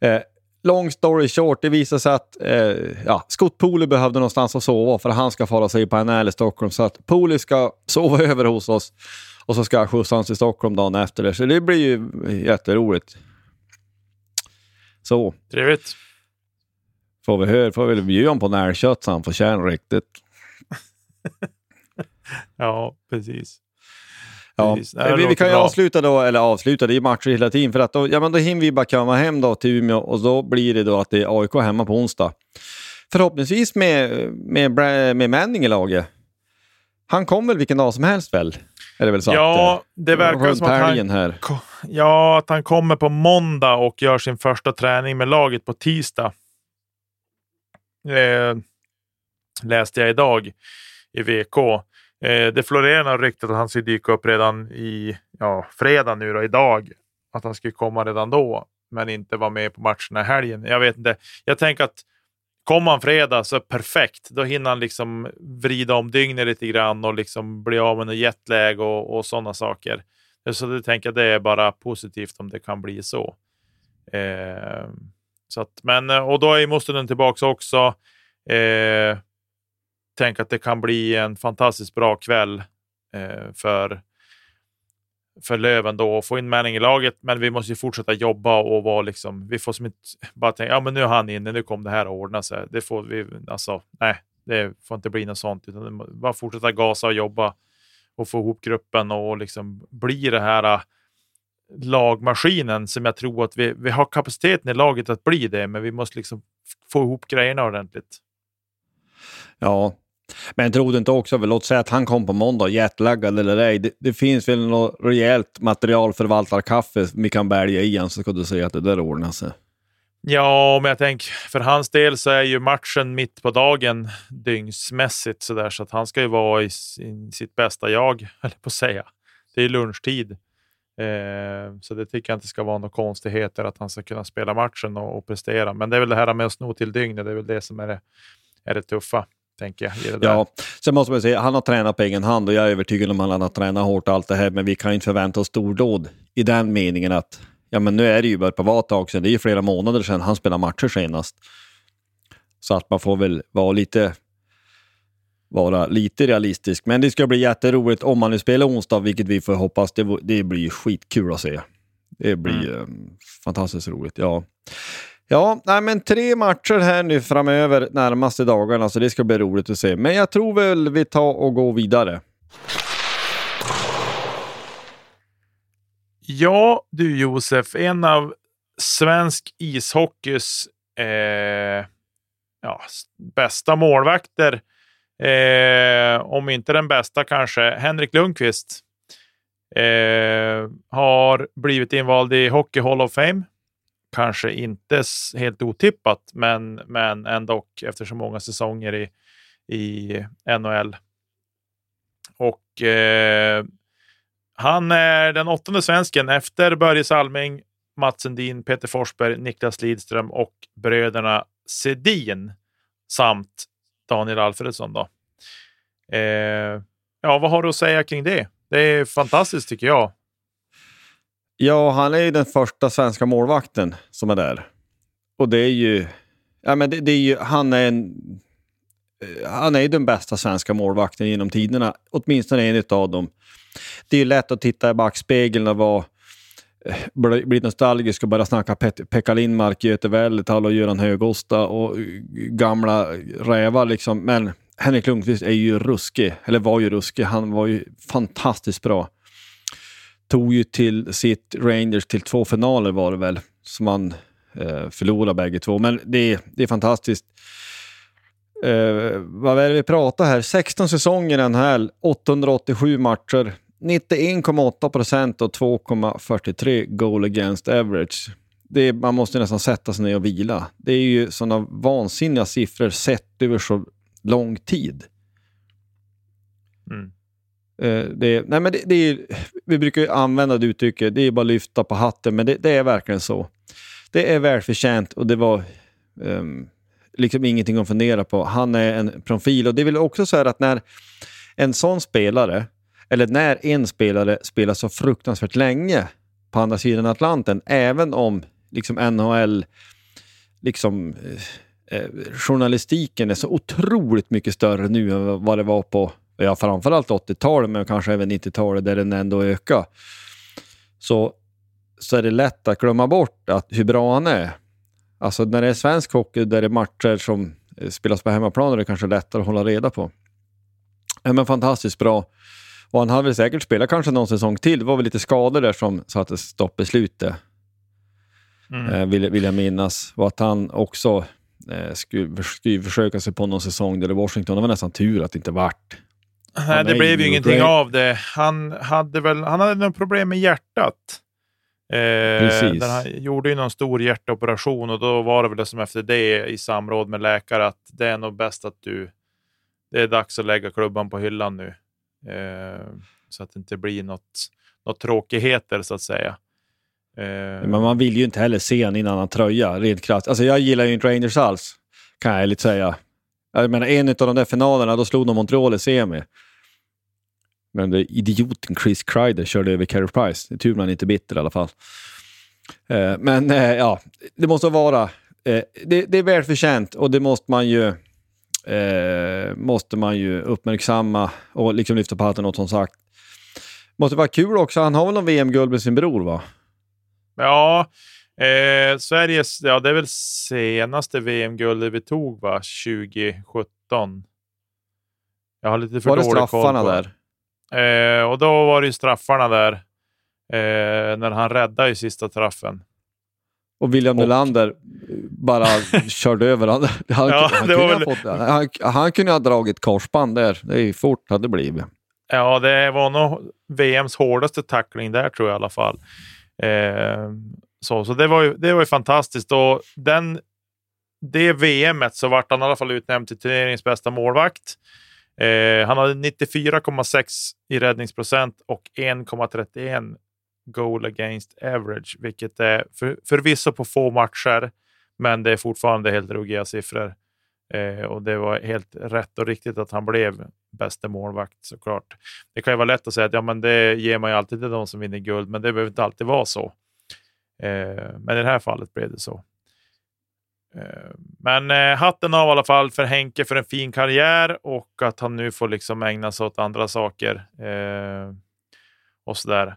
Eh, long story short, det visade sig att eh, ja, Scott Pooley behövde någonstans att sova för han ska fara sig på NL i Stockholm. Så att Pooley ska sova [LAUGHS] över hos oss och så ska jag skjutsa honom till Stockholm dagen efter. Det. Så det blir ju jätteroligt. Så. Trevligt. Får vi höra, får vi bjuda honom på närkött så han får känna riktigt. [LAUGHS] ja, precis. Ja. vi, vi, kan ju bra. avsluta då, eller avsluta, det är matcher hela tiden, för att då, ja, men då hinner vi bara komma hem då till Umeå och då blir det då att det är AIK hemma på onsdag. Förhoppningsvis med, med, med Manning i laget. Han kommer väl vilken dag som helst väl? Är det väl sagt? Ja, det verkar som att han, här. ja, att han kommer på måndag och gör sin första träning med laget på tisdag. Eh, läste jag idag i VK. Eh, det florerar några ryktet att han ska dyka upp redan i ja, fredag nu då, idag. Att han skulle komma redan då, men inte vara med på matcherna i helgen. Jag vet inte. Jag tänker att kommer han fredag så perfekt. Då hinner han liksom vrida om dygnet lite grann och liksom bli av med något jetlag och, och sådana saker. Så det tänker jag det är bara positivt om det kan bli så. Eh, så att, men, och då är Mustonen tillbaka också. Eh, tänk att det kan bli en fantastiskt bra kväll eh, för, för Löven då och få in Manning i laget. Men vi måste fortsätta jobba och vara liksom, vi får som inte bara tänka, ja men nu är han inne, nu kommer det här att ordna sig. Det får vi, alltså, nej, det får inte bli något sånt, utan bara fortsätta gasa och jobba och få ihop gruppen och liksom bli det här äh, lagmaskinen som jag tror att vi, vi har kapaciteten i laget att bli det, men vi måste liksom få ihop grejerna ordentligt. Ja, men tror du inte också, låt säga att han kom på måndag, jetlaggad eller ej, det, det, finns väl något rejält materialförvaltarkaffe vi kan bälga i så ska du säga att det där ordnar sig. Ja, men jag tänker för hans del så är ju matchen mitt på dagen dygnsmässigt så där så att han ska ju vara i, i sitt bästa jag, [LAUGHS] eller på att säga. Det är lunchtid. Eh, så det tycker jag inte ska vara några konstigheter att han ska kunna spela matchen och, och prestera. Men det är väl det här med att sno till dygnet, det är väl det som är det, är det tuffa tänker jag. ja, sen måste man säga, han har tränat på egen hand och jag är övertygad om att han har tränat hårt allt det här, men vi kan inte förvänta oss stordåd i den meningen att ja men nu är det ju bara på ett tag sedan, det är ju flera månader sedan han spelade matcher senast. Så att man får väl vara lite, vara lite realistisk. Men det ska bli jätteroligt om man nu spelar onsdag, vilket vi får hoppas. Det, det blir skitkul att se. Det blir mm. fantastiskt roligt. Ja. Ja, nej, men tre matcher här nu framöver närmaste dagarna, så det ska bli roligt att se. Men jag tror väl vi tar och går vidare. Ja, du Josef, en av svensk ishockeys eh, ja, bästa målvakter, eh, om inte den bästa kanske, Henrik Lundqvist, eh, har blivit invald i Hockey Hall of Fame. Kanske inte helt otippat, men, men ändå efter så många säsonger i, i NHL. Och eh, han är den åttonde svensken efter Börje Salming, Mats Sundin, Peter Forsberg, Niklas Lidström och bröderna Sedin samt Daniel Alfredsson. Då. Eh, ja, vad har du att säga kring det? Det är fantastiskt tycker jag. Ja, han är ju den första svenska målvakten som är där. Och det är ju... Ja, men det, det är ju han är en... Eh, han är ju den bästa svenska målvakten genom tiderna. Åtminstone en av dem. Det är ju lätt att titta i backspegeln och vara eh, bli nostalgisk och börja snacka Pet Pekka Lindmark, Göte Välletal och Göran Högosta och gamla rävar liksom. Men Henrik Lundqvist är ju ruskig, eller var ju ruskig. Han var ju fantastiskt bra. Tog ju till sitt Rangers till två finaler var det väl, som han eh, förlorade bägge två. Men det, det är fantastiskt. Eh, vad är det vi pratar här? 16 säsonger i NHL, 887 matcher, 91,8 procent och 2,43 goal against average. Det är, man måste nästan sätta sig ner och vila. Det är ju sådana vansinniga siffror sett över så lång tid. Mm. Eh, det, nej men det, det är, vi brukar ju använda det uttrycket, det är bara att lyfta på hatten, men det, det är verkligen så. Det är välförtjänt och det var um, liksom ingenting att fundera på. Han är en profil och det är väl också så här att när en sån spelare eller när en spelare spelar så fruktansvärt länge på andra sidan Atlanten, även om liksom NHL liksom, eh, eh, journalistiken är så otroligt mycket större nu än vad det var på ja, framförallt 80-talet, men kanske även 90-talet där den ändå ökar. Så, så är det lätt att glömma bort att, hur bra han är. Alltså när det är svensk hockey, där det är matcher som eh, spelas på hemmaplan, är det kanske lättare att hålla reda på. Ja, men fantastiskt bra. Och han hade väl säkert spelat kanske någon säsong till. Det var väl lite skador där som satte stopp i slutet. Mm. Eh, vill, vill jag minnas. Och att han också eh, skulle, skulle försöka sig på någon säsong där i Washington. Det var nästan tur att det inte vart. Nej, det blev ju ingenting av det. Han hade väl han hade något problem med hjärtat. Eh, han gjorde ju någon stor hjärtoperation och då var det väl som efter det i samråd med läkare att det är nog bäst att du... Det är dags att lägga klubban på hyllan nu. Eh, så att det inte blir något, något tråkigheter så att säga. Eh, Men man vill ju inte heller se en i en annan tröja, rent krasst. Alltså jag gillar ju inte Rangers alls, kan jag ärligt säga. Jag menar, en av de där finalerna, då slog de Montreal i semi. Men det idioten Chris Kreider körde över Carey Price. Det är tur man inte är bitter i alla fall. Eh, men ja, det måste vara... det, det är välförtjänt och det måste man ju eh, måste man ju uppmärksamma och liksom lyfta på hatten åt som sagt. Måste vara kul också. Han har väl någon VM-guld med sin bror va? Ja, eh, Sveriges, ja det är väl senaste VM-guldet vi tog va? 2017. Jag har lite för var det straffarna där? Eh, och då var det ju straffarna där. Eh, när han räddade i sista straffen. Och William och, Nylander bara [LAUGHS] körde över honom. Han, ja, han, kunde väl... fått, han, han, kunde ha dragit korsband där. Det är fort hade det blivit. Ja, det var nog VMs hårdaste tackling där tror jag i alla fall. Eh, så så det, var ju, det var ju fantastiskt. Och den, det VMet så vart han i alla fall utnämnd till turneringens bästa målvakt. Eh, han hade 94,6 i räddningsprocent och 1,31 goal against average, vilket är för, förvisso på få matcher, men det är fortfarande helt ruggiga siffror. Eh, och det var helt rätt och riktigt att han blev bästa målvakt såklart. Det kan ju vara lätt att säga att ja, men det ger man ju alltid till de som vinner guld, men det behöver inte alltid vara så. Eh, men i det här fallet blev det så. Eh, men eh, hatten av i alla fall för Henke för en fin karriär och att han nu får liksom ägna sig åt andra saker. Eh, och sådär.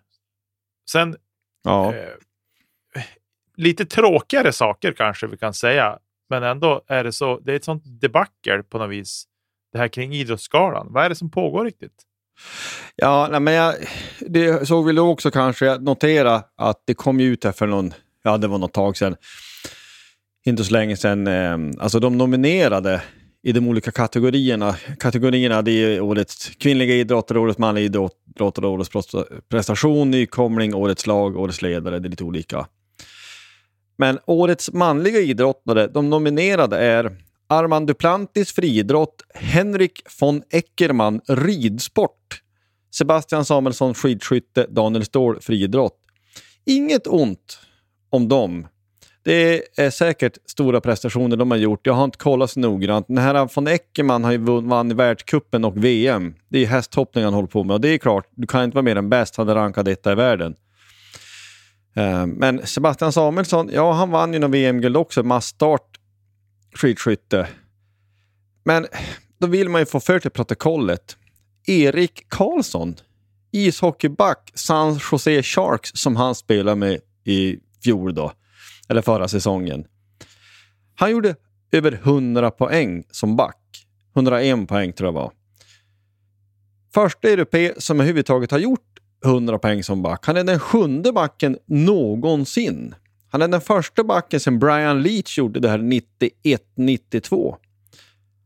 Sen Ja. lite tråkigare saker kanske vi kan säga. Men ändå är det så. Det är ett sånt debacle på något vis. Det här kring Idrottsgalan. Vad är det som pågår riktigt? Ja, nej, men jag det såg väl också kanske, notera att det kom ut här för någon, ja det var något tag sedan, inte så länge sedan, eh, alltså de nominerade i de olika kategorierna. Kategorierna det är årets kvinnliga idrottare, årets manliga idrottare, årets prestation, nykomling, årets lag, årets ledare, det är lite olika. Men årets manliga idrottare, de nominerade är Armand Duplantis friidrott, Henrik von Eckermann ridsport, Sebastian Samuelsson skidskytte, Daniel Ståhl friidrott. Inget ont om dem. Det är säkert stora prestationer de har gjort. Jag har inte kollat så noggrant. Den här von Eckermann har ju vunnit vann världscupen och VM. Det är hästhoppning han håller på med och det är klart, du kan inte vara mer än bäst. Han är rankad etta i världen. Eh, men Sebastian Samuelsson, ja han vann ju någon VM-guld också, massstart skidskytte. Men då vill man ju få för till protokollet. Erik Karlsson, ishockeyback, San Jose Sharks som han spelade med i fjol då, eller förra säsongen. Han gjorde över 100 poäng som back. 101 poäng tror jag var. Första europe som överhuvudtaget har gjort 100 poäng som back. Han är den sjunde backen någonsin. Han är den första backen sedan Brian Leach gjorde det här 91-92.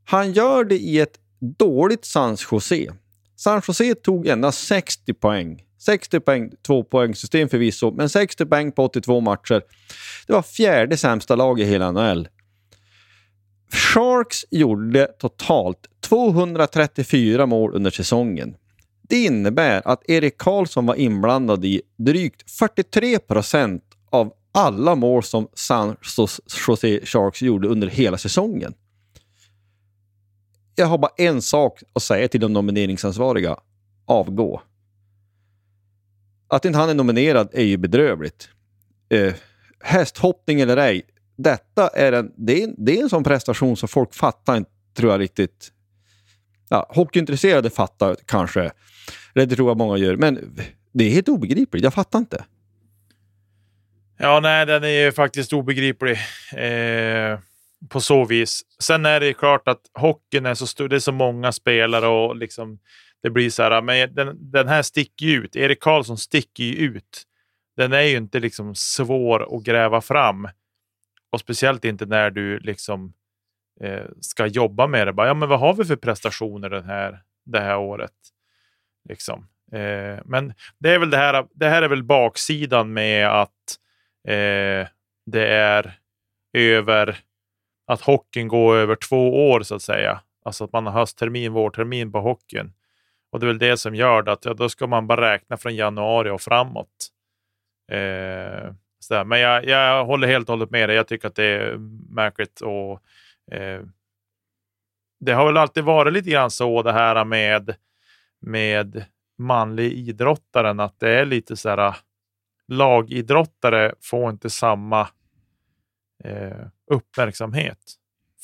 Han gör det i ett dåligt San Jose. San Jose tog endast 60 poäng. 60 poäng, två poängsystem förvisso, men 60 poäng på 82 matcher. Det var fjärde sämsta lag i hela NHL. Sharks gjorde totalt 234 mål under säsongen. Det innebär att Erik Karlsson var inblandad i drygt 43 procent av alla mål som San Jose Sharks gjorde under hela säsongen. Jag har bara en sak att säga till de nomineringsansvariga. Avgå. Att inte han är nominerad är ju bedrövligt. Eh, hästhoppning eller ej, detta är en, det är, det är en sån prestation som folk fattar inte, tror jag riktigt. Ja, hockeyintresserade fattar kanske. Det tror jag många gör, men det är helt obegripligt. Jag fattar inte. Ja, nej, den är ju faktiskt obegriplig eh, på så vis. Sen är det ju klart att hockeyn är så stor. Det är så många spelare och liksom det blir så här. Ah, men den, den här sticker ju ut. Erik Karlsson sticker ju ut. Den är ju inte liksom svår att gräva fram och speciellt inte när du liksom eh, ska jobba med det. Bara, ja, men vad har vi för prestationer den här, det här året? Liksom. Eh, men det är väl det här. Det här är väl baksidan med att Eh, det är över att hockeyn går över två år så att säga. Alltså att man har hösttermin, vårtermin på hockeyn. Och det är väl det som gör det att ja, då ska man bara räkna från januari och framåt. Eh, så Men jag, jag håller helt och hållet med dig. Jag tycker att det är märkligt. Och, eh, det har väl alltid varit lite grann så det här med, med manlig idrottaren, att det är lite så här ah, lagidrottare får inte samma eh, uppmärksamhet.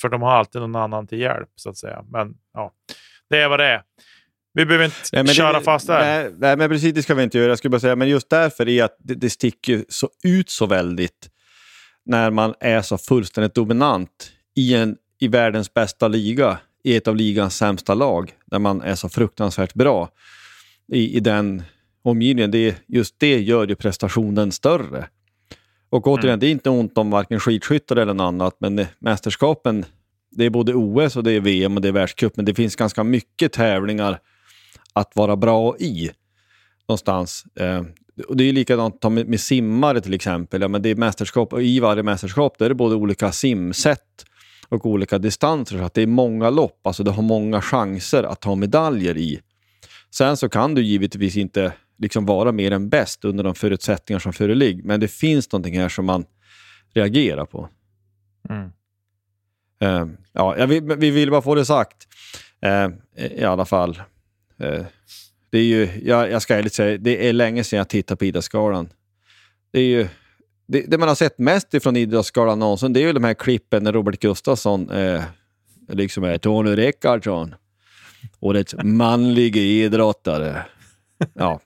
För de har alltid någon annan till hjälp, så att säga. Men ja, det är vad det är. Vi behöver inte Nej, köra det, fast där. Nej, nej, men precis det ska vi inte göra. Jag skulle bara säga, men just därför är att det, det sticker så ut så väldigt när man är så fullständigt dominant i, en, i världens bästa liga, i ett av ligans sämsta lag, där man är så fruktansvärt bra i, i den omgivningen. Det, just det gör ju prestationen större. Och återigen, Mm. det är inte ont om varken skidskyttar eller något annat, men mästerskapen, det är både OS och det är VM och det är världscup, men det finns ganska mycket tävlingar att vara bra i någonstans. Eh, och det är likadant med, med simmare till exempel. Ja, men det är mästerskap och i varje mästerskap där är det både olika simsätt och olika distanser. Så att det är många lopp, alltså du har många chanser att ta medaljer i. Sen så kan du givetvis inte liksom vara mer än bäst under de förutsättningar som föreligger. Men det finns någonting här som man reagerar på. Mm. Eh, ja, vill, vi vill bara få det sagt. Eh, I alla fall. Eh, det är ju, jag, jag ska ärligt säga, det är länge sedan jag tittade på Idrottsgalan. Det är ju det, det man har sett mest ifrån Idrottsgalan någonsin, det är ju de här klippen när Robert Gustafsson eh, liksom är Tony Rickardsson. Årets manliga idrottare. Ja,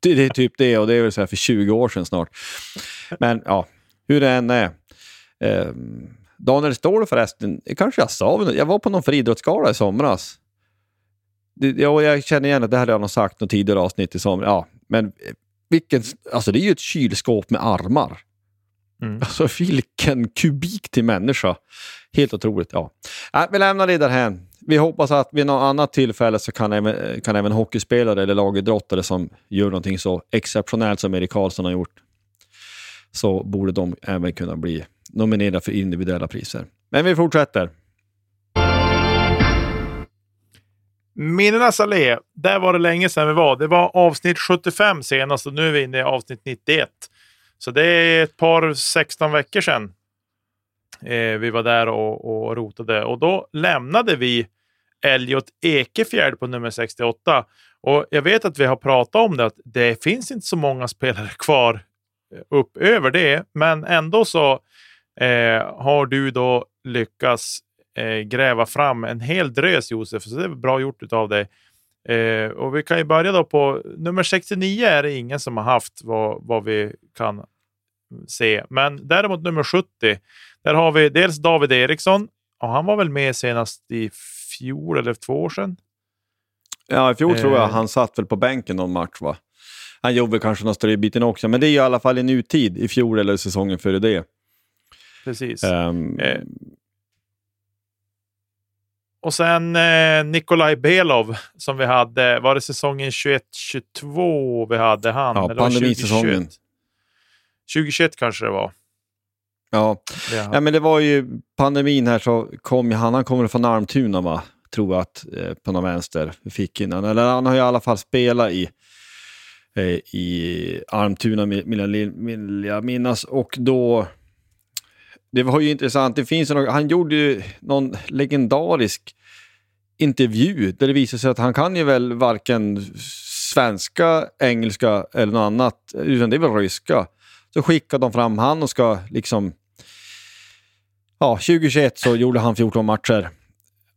det, det är typ det och det är väl så här för 20 år sedan snart. Men ja, hur det än är. Eh, Daniel Ståhl förresten, det kanske jag sa, jag var på någon friidrottsgala i somras. Ja, jag känner igen att det här har jag nog sagt något tidigare avsnitt i somras. Ja, men vilken, alltså det är ju ett kylskåp med armar. Mm. Alltså vilken kubik till människa. Helt otroligt. Ja. Äh, vi lämnar det därhän. Vi hoppas att vid något annat tillfälle så kan även, kan även hockeyspelare eller lagidrottare som gör någonting så exceptionellt som Erik Karlsson har gjort, så borde de även kunna bli nominerade för individuella priser. Men vi fortsätter. Minnenas allé, där var det länge sedan vi var. Det var avsnitt 75 senast och nu är vi inne i avsnitt 91. Så det är ett par 16 veckor sedan eh, vi var där och, och rotade. Och då lämnade vi Elliot Ekefjärd på nummer 68. Och jag vet att vi har pratat om det, att det finns inte så många spelare kvar eh, upp över det. Men ändå så eh, har du då lyckats eh, gräva fram en hel drös Josef, så det är bra gjort av dig. Eh, och vi kan ju börja då på nummer 69 är det ingen som har haft vad, vad vi kan se. Men däremot nummer 70, där har vi dels David Eriksson och han var väl med senast i fjol eller två år sedan. Ja, i fjol tror jag Eh. han satt väl på bänken någon match va? Han jobbade kanske någon större biten också, men det är i alla fall i nutid, i fjol eller säsongen före det. Precis. Ehm, Eh, Och sen eh, Nikolaj Belov som vi hade, var det säsongen 21-22 vi hade han? Ja, pandemisäsongen. 2021? 2021 kanske det var. ja. Ja, men det var ju pandemin här så kom han, han kommer från Almtuna va? Tror jag att, eh, på någon vänster. Fick innan. Eller han har ju i alla fall spelat i, eh, i Almtuna vill jag minnas. Och då, det var ju intressant, det finns ju han gjorde ju någon legendarisk intervju där det visade sig att han kan ju väl varken svenska, engelska eller något annat, utan det är väl ryska. Så skickade de fram han och ska liksom Ja, 2021 så gjorde han 14 matcher.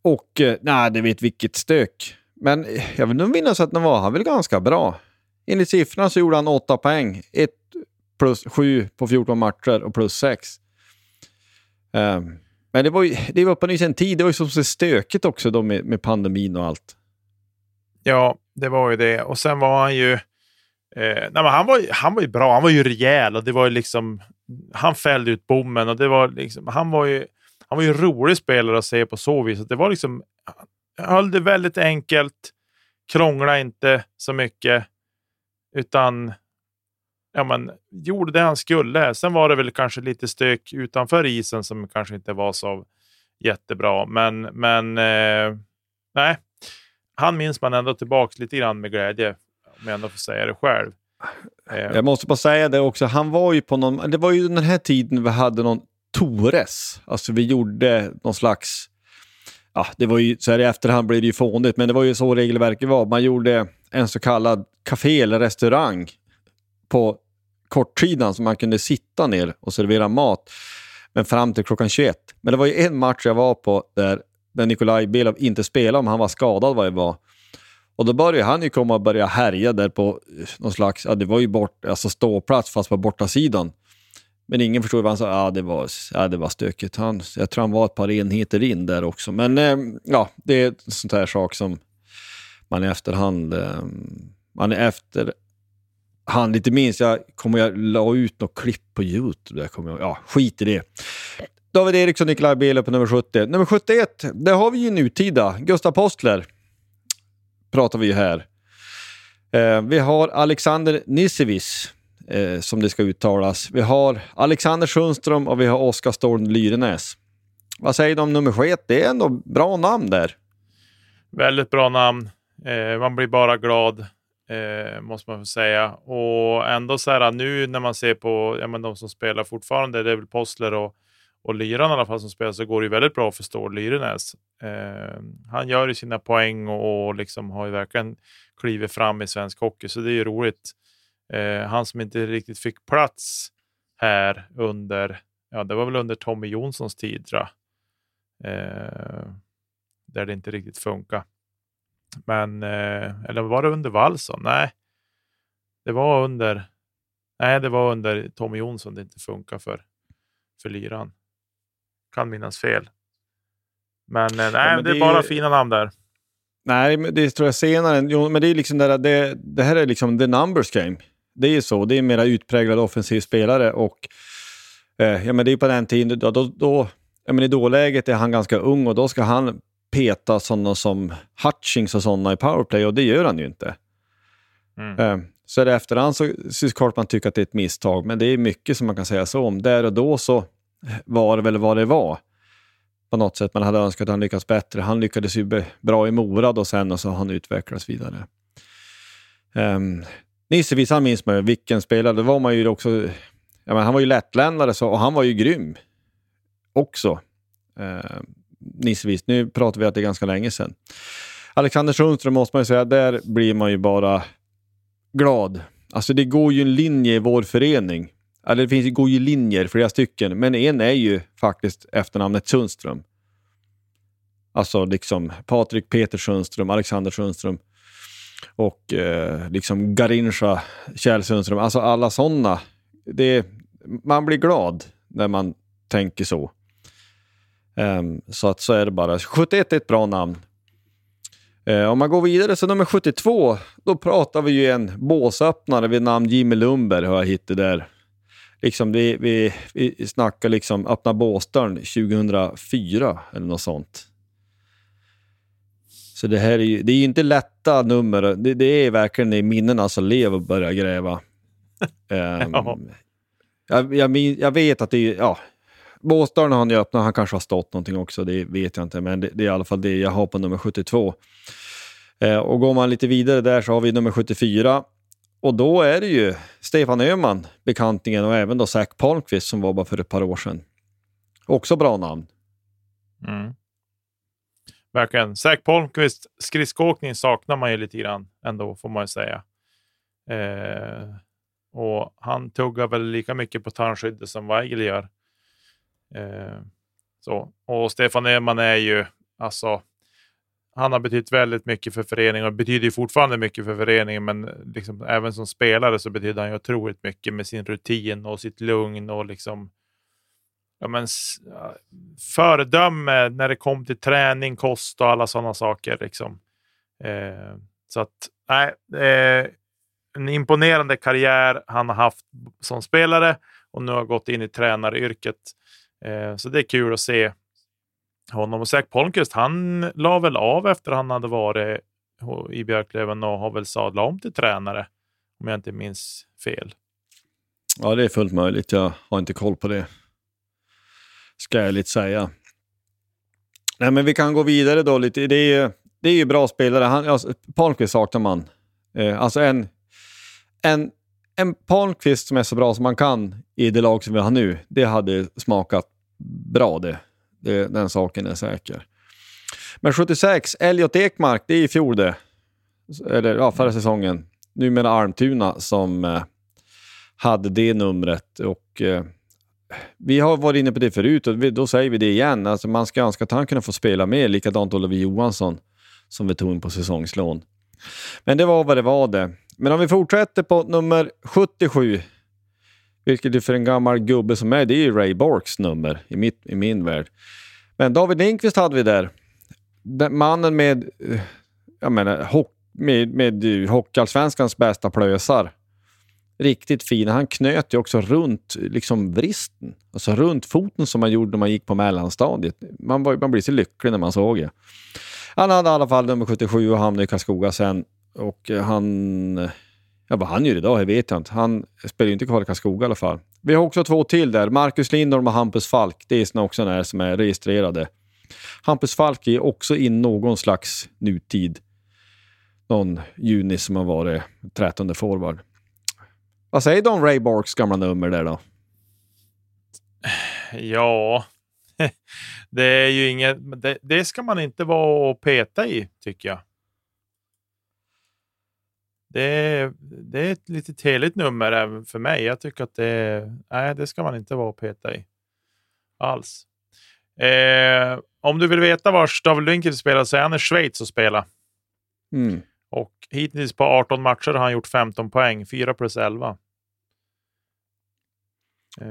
Och eh, nej, det vet vilket stök. Men eh, jag vill nog minnas att den var han väl ganska bra. Enligt siffrorna så gjorde han 8 poäng. 1 plus 7 på 14 matcher och plus 6. Um, men det var ju det var på nyss en tid, det var ju som så stökigt också då med, med pandemin och allt. Ja, det var ju det. Och sen var han ju... Eh, nej, men han, var, han var ju bra, han var ju rejäl och det var ju liksom... Han fällde ut bommen och det var liksom... Han var ju, han var ju en rolig spelare att se på så vis. Att Det var liksom... Han höll det väldigt enkelt, krångla inte så mycket, utan ja, men, gjorde det han skulle. Sen var det väl kanske lite stök utanför isen som kanske inte var så jättebra. Men, men eh, nej, han minns man ändå tillbaka lite grann med glädje, om jag ändå får säga det själv. Eh, Jag måste bara säga det också, han var ju på någon, det var ju den här tiden vi hade någon Tores. Alltså vi gjorde någon slags, ja det var ju, så här i efterhand blir det ju fånigt, men det var ju så regelverket var. Man gjorde en så kallad café eller restaurang på kortsidan så man kunde sitta ner och servera mat. Men fram till klockan 21. Men det var ju en match jag var på där, där Nikolaj Belov inte spelade om han var skadad vad det var. Och då började han ju komma och börja härja där på eh, någon slags, ja det var ju bort, alltså ståplats fast på borta sidan. Men ingen förstod vad han sa, ja det var, ja, det var stökigt. Han, jag tror han var ett par enheter in där också. Men eh, ja, det är en sån här sak som man i efterhand, eh, man är efter han lite minst, jag kommer jag la ut något klipp på Youtube. Där kommer jag, ja, skit i det. David Eriksson, Nikolaj Belo på nummer 70. Nummer 71, där har vi ju nutida. Gustav Postler pratar vi ju här. Eh, vi har Alexander Nisevis, eh, som det ska uttalas. Vi har Alexander Sundström och vi har Oskar Ståhl Lyrenäs. Vad säger du om nummer 71? Det är ändå bra namn där. Väldigt bra namn. Eh, man blir bara glad, eh, måste man säga. Och ändå så här nu när man ser på ja, men de som spelar fortfarande, det är väl Postler och, och Lyran i alla fall som spelar, så går det ju väldigt bra för Stål Lyrenäs. Eh, han gör ju sina poäng och, och liksom har ju verkligen klivit fram i svensk hockey, så det är ju roligt. Eh, han som inte riktigt fick plats här under, ja det var väl under Tommy Jonssons tid tror jag. Eh, där det inte riktigt funkar. Men, eh, eller var det under Wallson? Nej, det var under, nej det var under Tommy Jonsson det inte funkar för, för lyran. Kan minnas fel. Men eh, nej, men det är det är bara ju- fina namn där. Nej, men det tror jag senare. Jo, men det är liksom där, det, det här är liksom the numbers game. Det är ju så. Det är mera utpräglad offensiv spelare och eh, ja, men det är på den tiden, då, då, då, ja, men i dåläget är han ganska ung och då ska han peta sådana som Hutchings och sådana i powerplay och det gör han ju inte. Mm. Eh, så det efterhand så, så klart man tycker att det är ett misstag, men det är mycket som man kan säga så om. Där och då så var det väl vad det var. På något sätt man hade önskat att han lyckats bättre. Han lyckades ju bra i Mora då sen och så har han utvecklats vidare. Um, Nissevis, han minns man ju vilken spelare. Det var man ju också... Ja, men han var ju lättländare så, och han var ju grym också. Uh, Nissevis, nu pratar vi att det är ganska länge sedan. Alexander Sundström måste man ju säga, där blir man ju bara glad. Alltså det går ju en linje i vår förening. Eller det finns, det går ju linjer, flera stycken, men en är ju faktiskt efternamnet Sundström. Alltså liksom Patrik Peter Sundström, Alexander Sundström och eh, liksom Garincha, Kjell Sundström. Alltså alla sådana. Det, man blir glad när man tänker så. Ehm, så att så är det bara. 71 är ett bra namn. Eh, om man går vidare så nummer 72, då pratar vi ju en båsöppnare vid namn Jimmy Lundberg har jag hittat där. Liksom vi, vi, vi snackar liksom öppna båsdörren 2004 eller något sånt. Så det här är ju, det är ju inte lätta nummer. Det, det är verkligen i minnena som lever och börjar gräva. [LAUGHS] Ehm, Ja. jag, jag, jag vet att det är, ja, båsdörren har han ju öppnat, han kanske har stått någonting också, det vet jag inte, men det, det är i alla fall det jag har på nummer 72. Eh, och går man lite vidare där så har vi nummer 74. Och då är det ju Stefan Öhman, bekantingen, och även då Zach Palmqvist som var bara för ett par år sedan. Också bra namn. Mm. Verkligen. Zach Palmqvist, skridskoåkning saknar man ju lite grann ändå, får man ju säga. Eh, och han tuggar väl lika mycket på tandskyddet som Weigel gör. Eh, så. Och Stefan Öhman är ju, alltså, han har betytt väldigt mycket för föreningen och betyder ju fortfarande mycket för föreningen, men eh, liksom, även som spelare så betyder han ju otroligt mycket med sin rutin och sitt lugn och liksom ja, men, föredöme när det kom till träning, kost och alla sådana saker. Liksom. Eh, så att, nej, eh, en imponerande karriär han har haft som spelare och nu har gått in i tränaryrket. Eh, så det är kul att se honom. Och Zach Holmqvist, han la väl av efter han hade varit i Björklöven och har väl sadlat om till tränare, om jag inte minns fel. Ja, det är fullt möjligt. Jag har inte koll på det. Ska jag lite säga. Nej, men vi kan gå vidare då lite. Det är ju, det är ju bra spelare. Han, alltså, Palmqvist saknar man. Eh, alltså en, en, en Palmqvist som är så bra som man kan i det lag som vi har nu, det hade smakat bra det. det den saken är säker. Men 76, Elliot Ekmark, det är i fjol det. Eller ja, förra säsongen. Numera Almtuna som eh, hade det numret. Och, eh, vi har varit inne på det förut och vi, då säger vi det igen. Alltså man ska önska att han kunde få spela med, likadant Oliver Johansson som vi tog in på säsongslån. Men det var vad det var det. Men om vi fortsätter på nummer 77, vilket ju för en gammal gubbe som mig, det är ju Ray Borks nummer i, mitt, i min värld. Men David Lindqvist hade vi där. Den mannen med, eh, jag menar, hock, med, med Hockeyallsvenskans bästa plösar riktigt fina. Han knöt ju också runt liksom vristen, alltså runt foten som man gjorde när man gick på mellanstadiet. Man, var, man blir så lycklig när man såg det. Han hade i alla fall nummer 77 och hamnade i Karlskoga sen. Och eh, han... Ja, vad han gör idag, det vet jag inte. Han spelar ju inte kvar i Karlskoga i alla fall. Vi har också två till där. Marcus Lindholm och Hampus Falk. Det är såna också när som är registrerade. Hampus Falk är också i någon slags nutid. Någon juni som har varit 13 forward. Vad säger du om Ray Borks gamla nummer där då? Ja, [LAUGHS] det är ju inget. Det, det ska man inte vara och peta i, tycker jag det är, det är ett lite heligt nummer även för mig. Jag tycker att det, nej, det ska man inte vara och peta i alls. Eh, om du vill veta var David Lindqvist spelar så är han i Schweiz och spelar. Mm. Och hittills på 18 matcher har han gjort 15 poäng, 4 plus 11.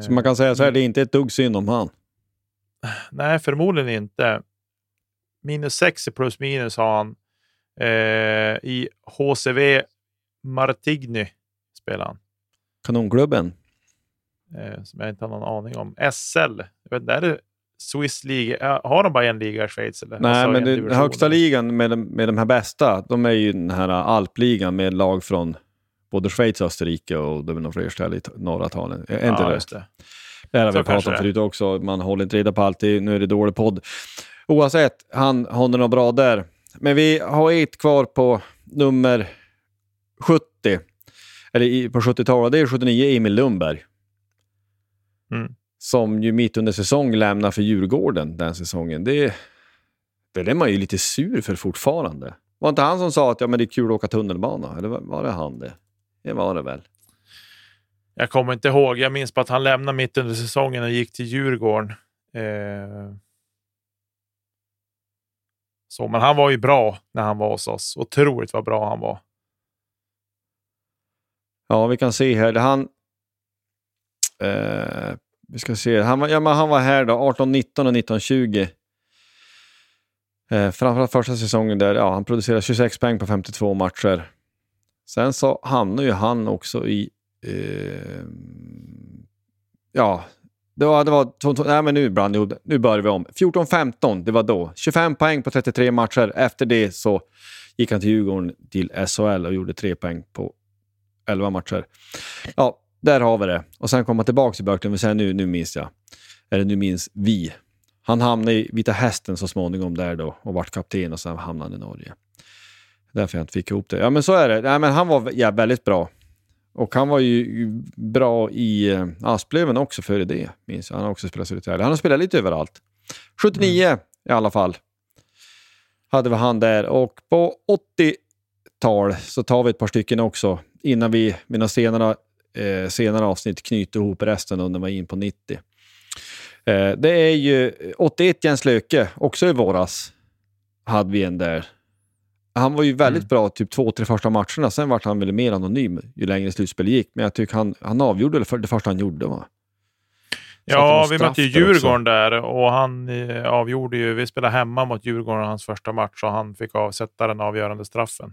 Så man kan säga så här, det är inte ett dugg synd om han. Nej, förmodligen inte. Minus 6 i plus minus har han. Eh, I HCV Martigny spelar han. Kanonklubben. Eh, som jag inte har någon aning om. SL. Jag vet, är det Swiss League? Har de bara en liga i Schweiz? Eller? Nej, Alltså, men en det, division, högsta ligan med, de- med de här bästa, de är ju den här alpligan med lag från både Schweiz Österrike och det är några fler ställen i norra Italien. Är inte ja, det? det. Det här har vi pratat om förut också. Man håller inte reda på allt. Nu är det dålig podd. Oavsett, han håller något bra där. Men vi har ett kvar på nummer 70. Eller i, på 70-talet. Det är 79, Emil Lundberg. Mm. Som ju mitt under säsong lämnar för Djurgården den säsongen. Det, det är man ju lite sur för fortfarande. Var inte han som sa att ja, men det är kul att åka tunnelbana? Eller var- var det han det? Det var det väl. Jag kommer inte ihåg. Jag minns bara att han lämnade mitt under säsongen och gick till Djurgården. Eh... Så, men han var ju bra när han var hos oss. Otroligt vad bra han var. Ja, vi kan se här. Det Han, eh, vi ska se. Han var, ja, men han var här då, 18, 19 och 19, 20. Eh, framförallt första säsongen där, ja, han producerade 26 poäng på 52 matcher. Sen så hamnade ju han också i... Eh, ja, det var... Det var to- to- nej, men nu brann det- Nu börjar vi om. 14-15, det var då. 25 poäng på 33 matcher. Efter det så gick han till Djurgården till SHL och gjorde 3 poäng på 11 matcher. Ja, där har vi det. Och sen kom han tillbaka till Björklund och säger nu, nu minns jag. Eller nu minns vi. Han hamnade i Vita Hästen så småningom där då och vart kapten och sen hamnade han i Norge. Därför jag inte fick ihop det. Ja men så är det. Nej, men han var ja, väldigt bra. Och han var ju bra i eh, Asplöven också före det, minns jag. Han har också spelat Södertälje. Han har spelat lite överallt. 79 i alla fall hade vi han där. Och på 80-tal så tar vi ett par stycken också innan vi med några senare, eh, senare avsnitt knyter ihop resten och när är in på 90. Eh, det är ju 81 Jens Löke, också i våras hade vi en där. Han var ju väldigt Mm. bra typ två, tre första matcherna. Sen vart han väl mer anonym ju längre slutspelet gick. Men jag tycker han, han avgjorde det första han gjorde va? Ja, var vi mötte ju. Djurgården där och han eh, avgjorde ju. Vi spelade hemma mot Djurgården hans första match och han fick avsätta den avgörande straffen.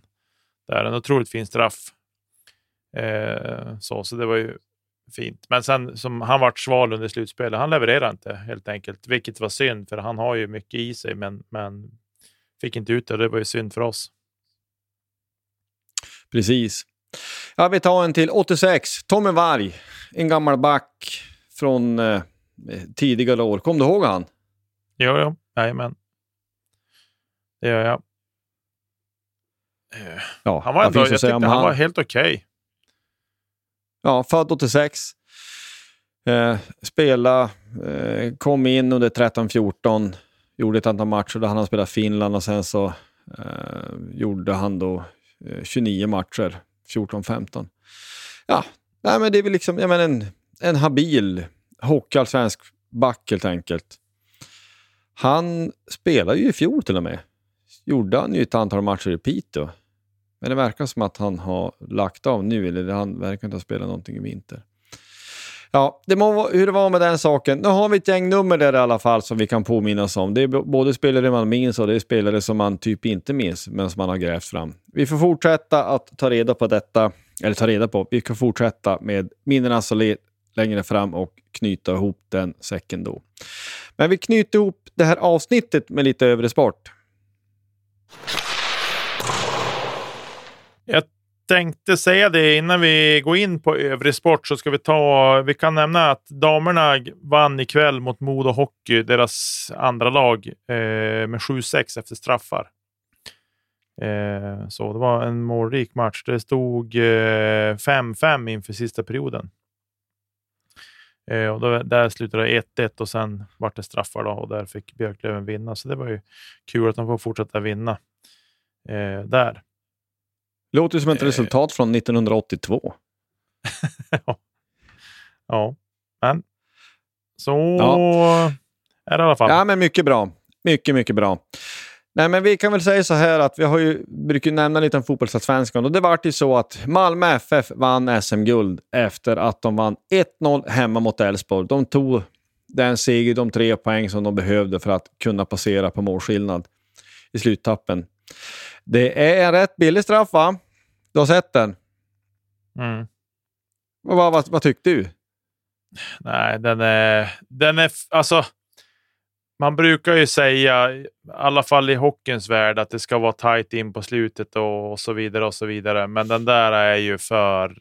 Det är en otroligt fin straff. Eh, så, så det var ju fint. Men sen som han vart sval under slutspelet. Han levererade inte helt enkelt, vilket var synd för han har ju mycket i sig, men, men fick inte ut det. Det var ju synd för oss. Precis. Ja, vi tar en till 86. Tommy Varg, en gammal back från eh, tidigare år. Kom du ihåg han? Jo, jo, jajamän. Det gör jag. Ja, Han var, ändå, jag tyckte om han var helt okej. Ja, född 86. Eh, spela, eh, kom in under 13-14, gjorde ett antal matcher där han har spelat Finland och sen så eh, gjorde han då eh, 29 matcher, 14-15. Ja, nej, men det är väl liksom jag menar, en, en habil hockeyallsvensk back helt enkelt. Han spelade ju i fjol till och med. Gjorde han ju ett antal matcher i Piteå. Men det verkar som att han har lagt av nu, eller han verkar inte ha spelat någonting i vinter. Ja, det må vara hur det var med den saken. Nu har vi ett gäng nummer där i alla fall som vi kan påminnas om. Det är både spelare man minns och det är spelare som man typ inte minns, men som man har grävt fram. Vi får fortsätta att ta reda på detta, eller ta reda på, vi kan fortsätta med minnena så längre fram och knyta ihop den säcken då. Men vi knyter ihop det här avsnittet med lite övrig sport. Jag tänkte säga det innan vi går in på övrig sport så ska vi ta. Vi kan nämna att damerna vann ikväll mot Modo Hockey, deras andra lag, eh, med 7-6 efter straffar. Eh, så det var en målrik match. Det stod eh, 5-5 inför sista perioden. Eh, och då, där slutade det 1-1 och sen vart det straffar då, och där fick Björklöven vinna. Så det var ju kul att de får fortsätta vinna eh, där. Låter som ett Eh. resultat från 1982. [LAUGHS] Ja, men så Ja. är det i alla fall. Ja, men mycket bra. Mycket, mycket bra. Nej, men vi kan väl säga så här att vi har ju, brukar ju nämna lite om fotbollsallsvenskan och det vart ju så att Malmö FF vann SM-guld efter att de vann 1-0 hemma mot Elfsborg. De tog den seger, de tre poäng som de behövde för att kunna passera på målskillnad i sluttappen. Det är en rätt billig straff va? Du har sett den? Mm. Vad, vad, vad, tyckte du? Nej, den är... Den är alltså, man brukar ju säga, i alla fall i hockeyns värld, att det ska vara tajt in på slutet och, och så vidare. och så vidare. Men den där är ju för...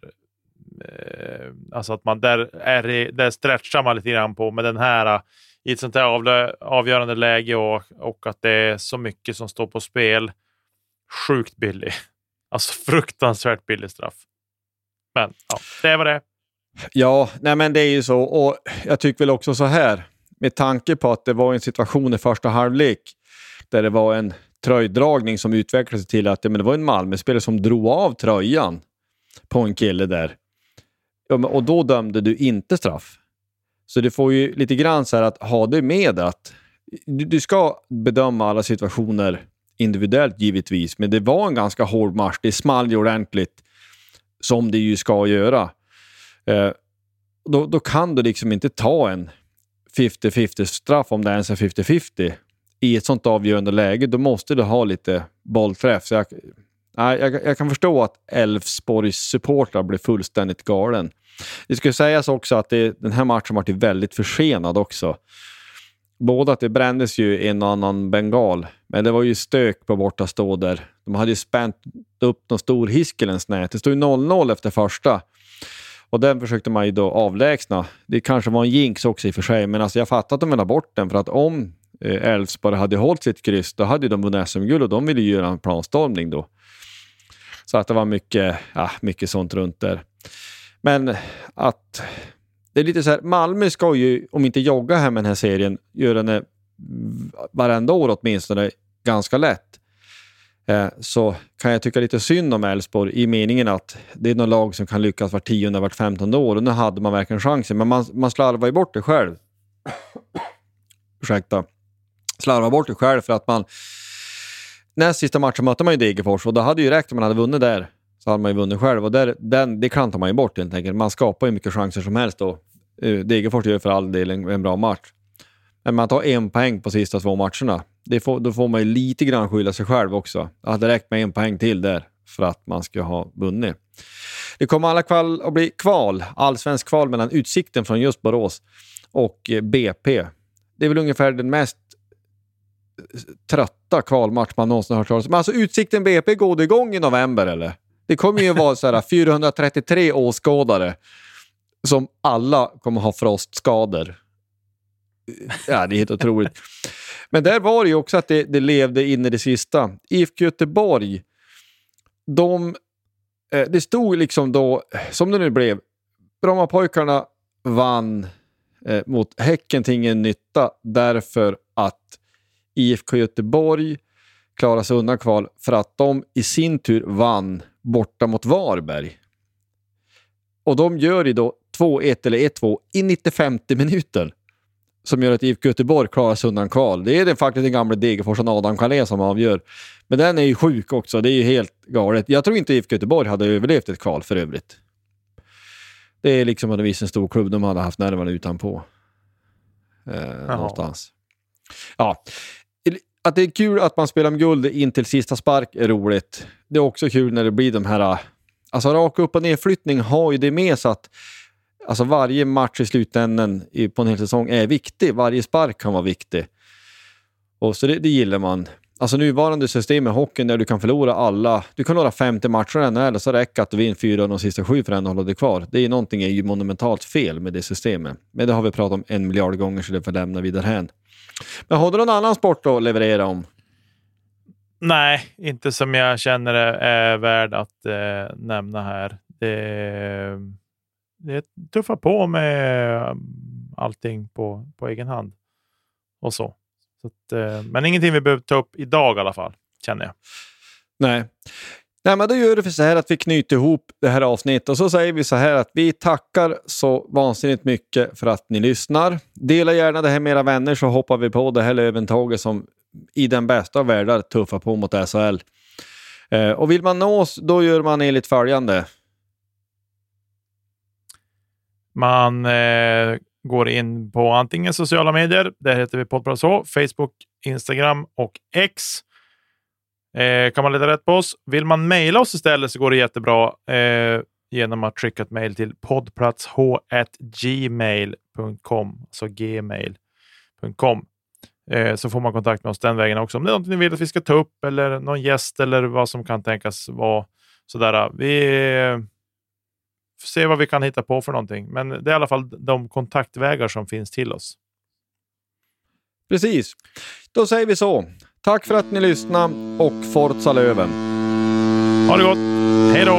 Eh, alltså att man där, är, där stretchar man lite grann på. Men den här, i ett sånt här avlö, avgörande läge och, och att det är så mycket som står på spel. Sjukt billig. Alltså fruktansvärt billig straff. Men ja, det är vad det är. Ja, nej men det är ju så. Och jag tycker väl också så här, med tanke på att det var en situation i första halvlek där det var en tröjdragning som utvecklade sig till att ja, men det var en Malmö-spelare som drog av tröjan på en kille där. Ja, men, och då dömde du inte straff. Så du får ju lite grann så här att ha det med att du, du ska bedöma alla situationer individuellt givetvis, men det var en ganska hård match. Det small ju ordentligt som det ju ska göra. Eh, då, då kan du liksom inte ta en 50-50 straff om det ens är 50-50 i ett sånt avgörande läge. Då måste du ha lite bollträff. Så jag, jag, jag kan förstå att Elfsborgs supportrar blev fullständigt galen. Det ska sägas också att det, den här matchen varit väldigt försenad också. Både att det brändes ju en och annan bengal, men det var ju stök på borta stå där. De hade ju spänt upp någon stor hiskelens nät. Det stod ju 0-0 efter första. Och den försökte man ju då avlägsna. Det kanske var en jinx också i och för sig, men alltså jag fattar att de ville ha bort den för att om eh, Elfsborg hade hållit sitt kryss, då hade ju de vunnit SM-guld och de ville ju göra en planstormning då. Så att det var mycket, ja, mycket sånt runt där. Men att det är lite så här, Malmö ska ju, om inte jogga hem den här serien, göra den varenda år åtminstone ganska lätt. Eh, så kan jag tycka lite synd om Elfsborg i meningen att det är något lag som kan lyckas vart tionde, vart femtonde år och nu hade man verkligen chansen. Men man, man slarvar ju bort det själv. [COUGHS] Ursäkta. Slarvar bort det själv för att man näst sista matchen mötte man ju Degerfors och det hade ju räckt om man hade vunnit där så hade man ju vunnit själv och där, den, det klantar man ju bort helt enkelt. Man skapar ju mycket chanser som helst och eh, Degerfors gör för all del en, en bra match. Men man tar en poäng på sista två matcherna. Det får, då får man ju lite grann skylla sig själv också. Det hade räckt med en poäng till där för att man ska ha vunnit. Det kommer alla fall att bli kval, allsvensk kval mellan Utsikten från just Borås och eh, BP. Det är väl ungefär den mest eh, trötta kvalmatch man någonsin har hört talas om. Men alltså Utsikten BP går det igång i november eller? Det kommer ju vara så här [LAUGHS] 433 åskådare som alla kommer ha frostskador. Ja, det är helt [LAUGHS] otroligt. Men där var det ju också att det, det levde in i det sista. IFK Göteborg, de, eh, det stod liksom då, som det nu blev, Brommapojkarna vann eh, mot Häcken till ingen nytta därför att IFK Göteborg klarade sig undan kval för att de i sin tur vann borta mot Varberg. Och de gör ju då 2-1 eller 1-2 i 95 minuter som gör att IFK Göteborg klarar sig undan kval. Det är det faktiskt den gamla Degerforsen Adam Kalén som avgör. Men den är ju sjuk också. Det är ju helt galet. Jag tror inte IFK Göteborg hade överlevt ett kval för övrigt. Det är liksom på något vis en stor klubb de hade haft nervarna utanpå. Eh, någonstans. Ja. Att det är kul att man spelar med guld in till sista spark är roligt. Det är också kul när det blir de här... Alltså rak upp och nedflyttning har ju det med sig att Alltså varje match i slutändan på en hel säsong är viktig. Varje spark kan vara viktig. Och så det, det gillar man. Alltså nuvarande system med hockeyn där du kan förlora alla. Du kan förlora 50 matcher i NHL och så räcker att du vinner fyra av de sista sju för att hålla dig kvar. Det är någonting är ju monumentalt fel med det systemet. Men det har vi pratat om en miljard gånger så det får lämna vidare därhän. Men har du någon annan sport att leverera om? Nej, inte som jag känner är värd att eh, nämna här. Det, det tuffar på med allting på, på egen hand. Och så. så att, eh, men ingenting vi behöver ta upp idag i alla fall, känner jag. Nej. Nej, men då gör vi så här att vi knyter ihop det här avsnittet och så säger vi så här att vi tackar så vansinnigt mycket för att ni lyssnar. Dela gärna det här med era vänner så hoppar vi på det här Löventåget som i den bästa av världar tuffar på mot SHL. Eh, och vill man nå oss, då gör man enligt följande. Man eh, går in på antingen sociala medier, där heter vi Poddprat Facebook, Instagram och X. Eh, kan man leta rätt på oss. Vill man mejla oss istället så går det jättebra eh, genom att skicka ett mejl till poddplatsh.gmail.com, alltså gmail.com. Eh, så får man kontakt med oss den vägen också. Om det är något ni vill att vi ska ta upp eller någon gäst eller vad som kan tänkas vara sådär. Vi får se vad vi kan hitta på för någonting. Men det är i alla fall de kontaktvägar som finns till oss. Precis. Då säger vi så. Tack för att ni lyssnade och Forza Löven. Ha det gott. Hej då!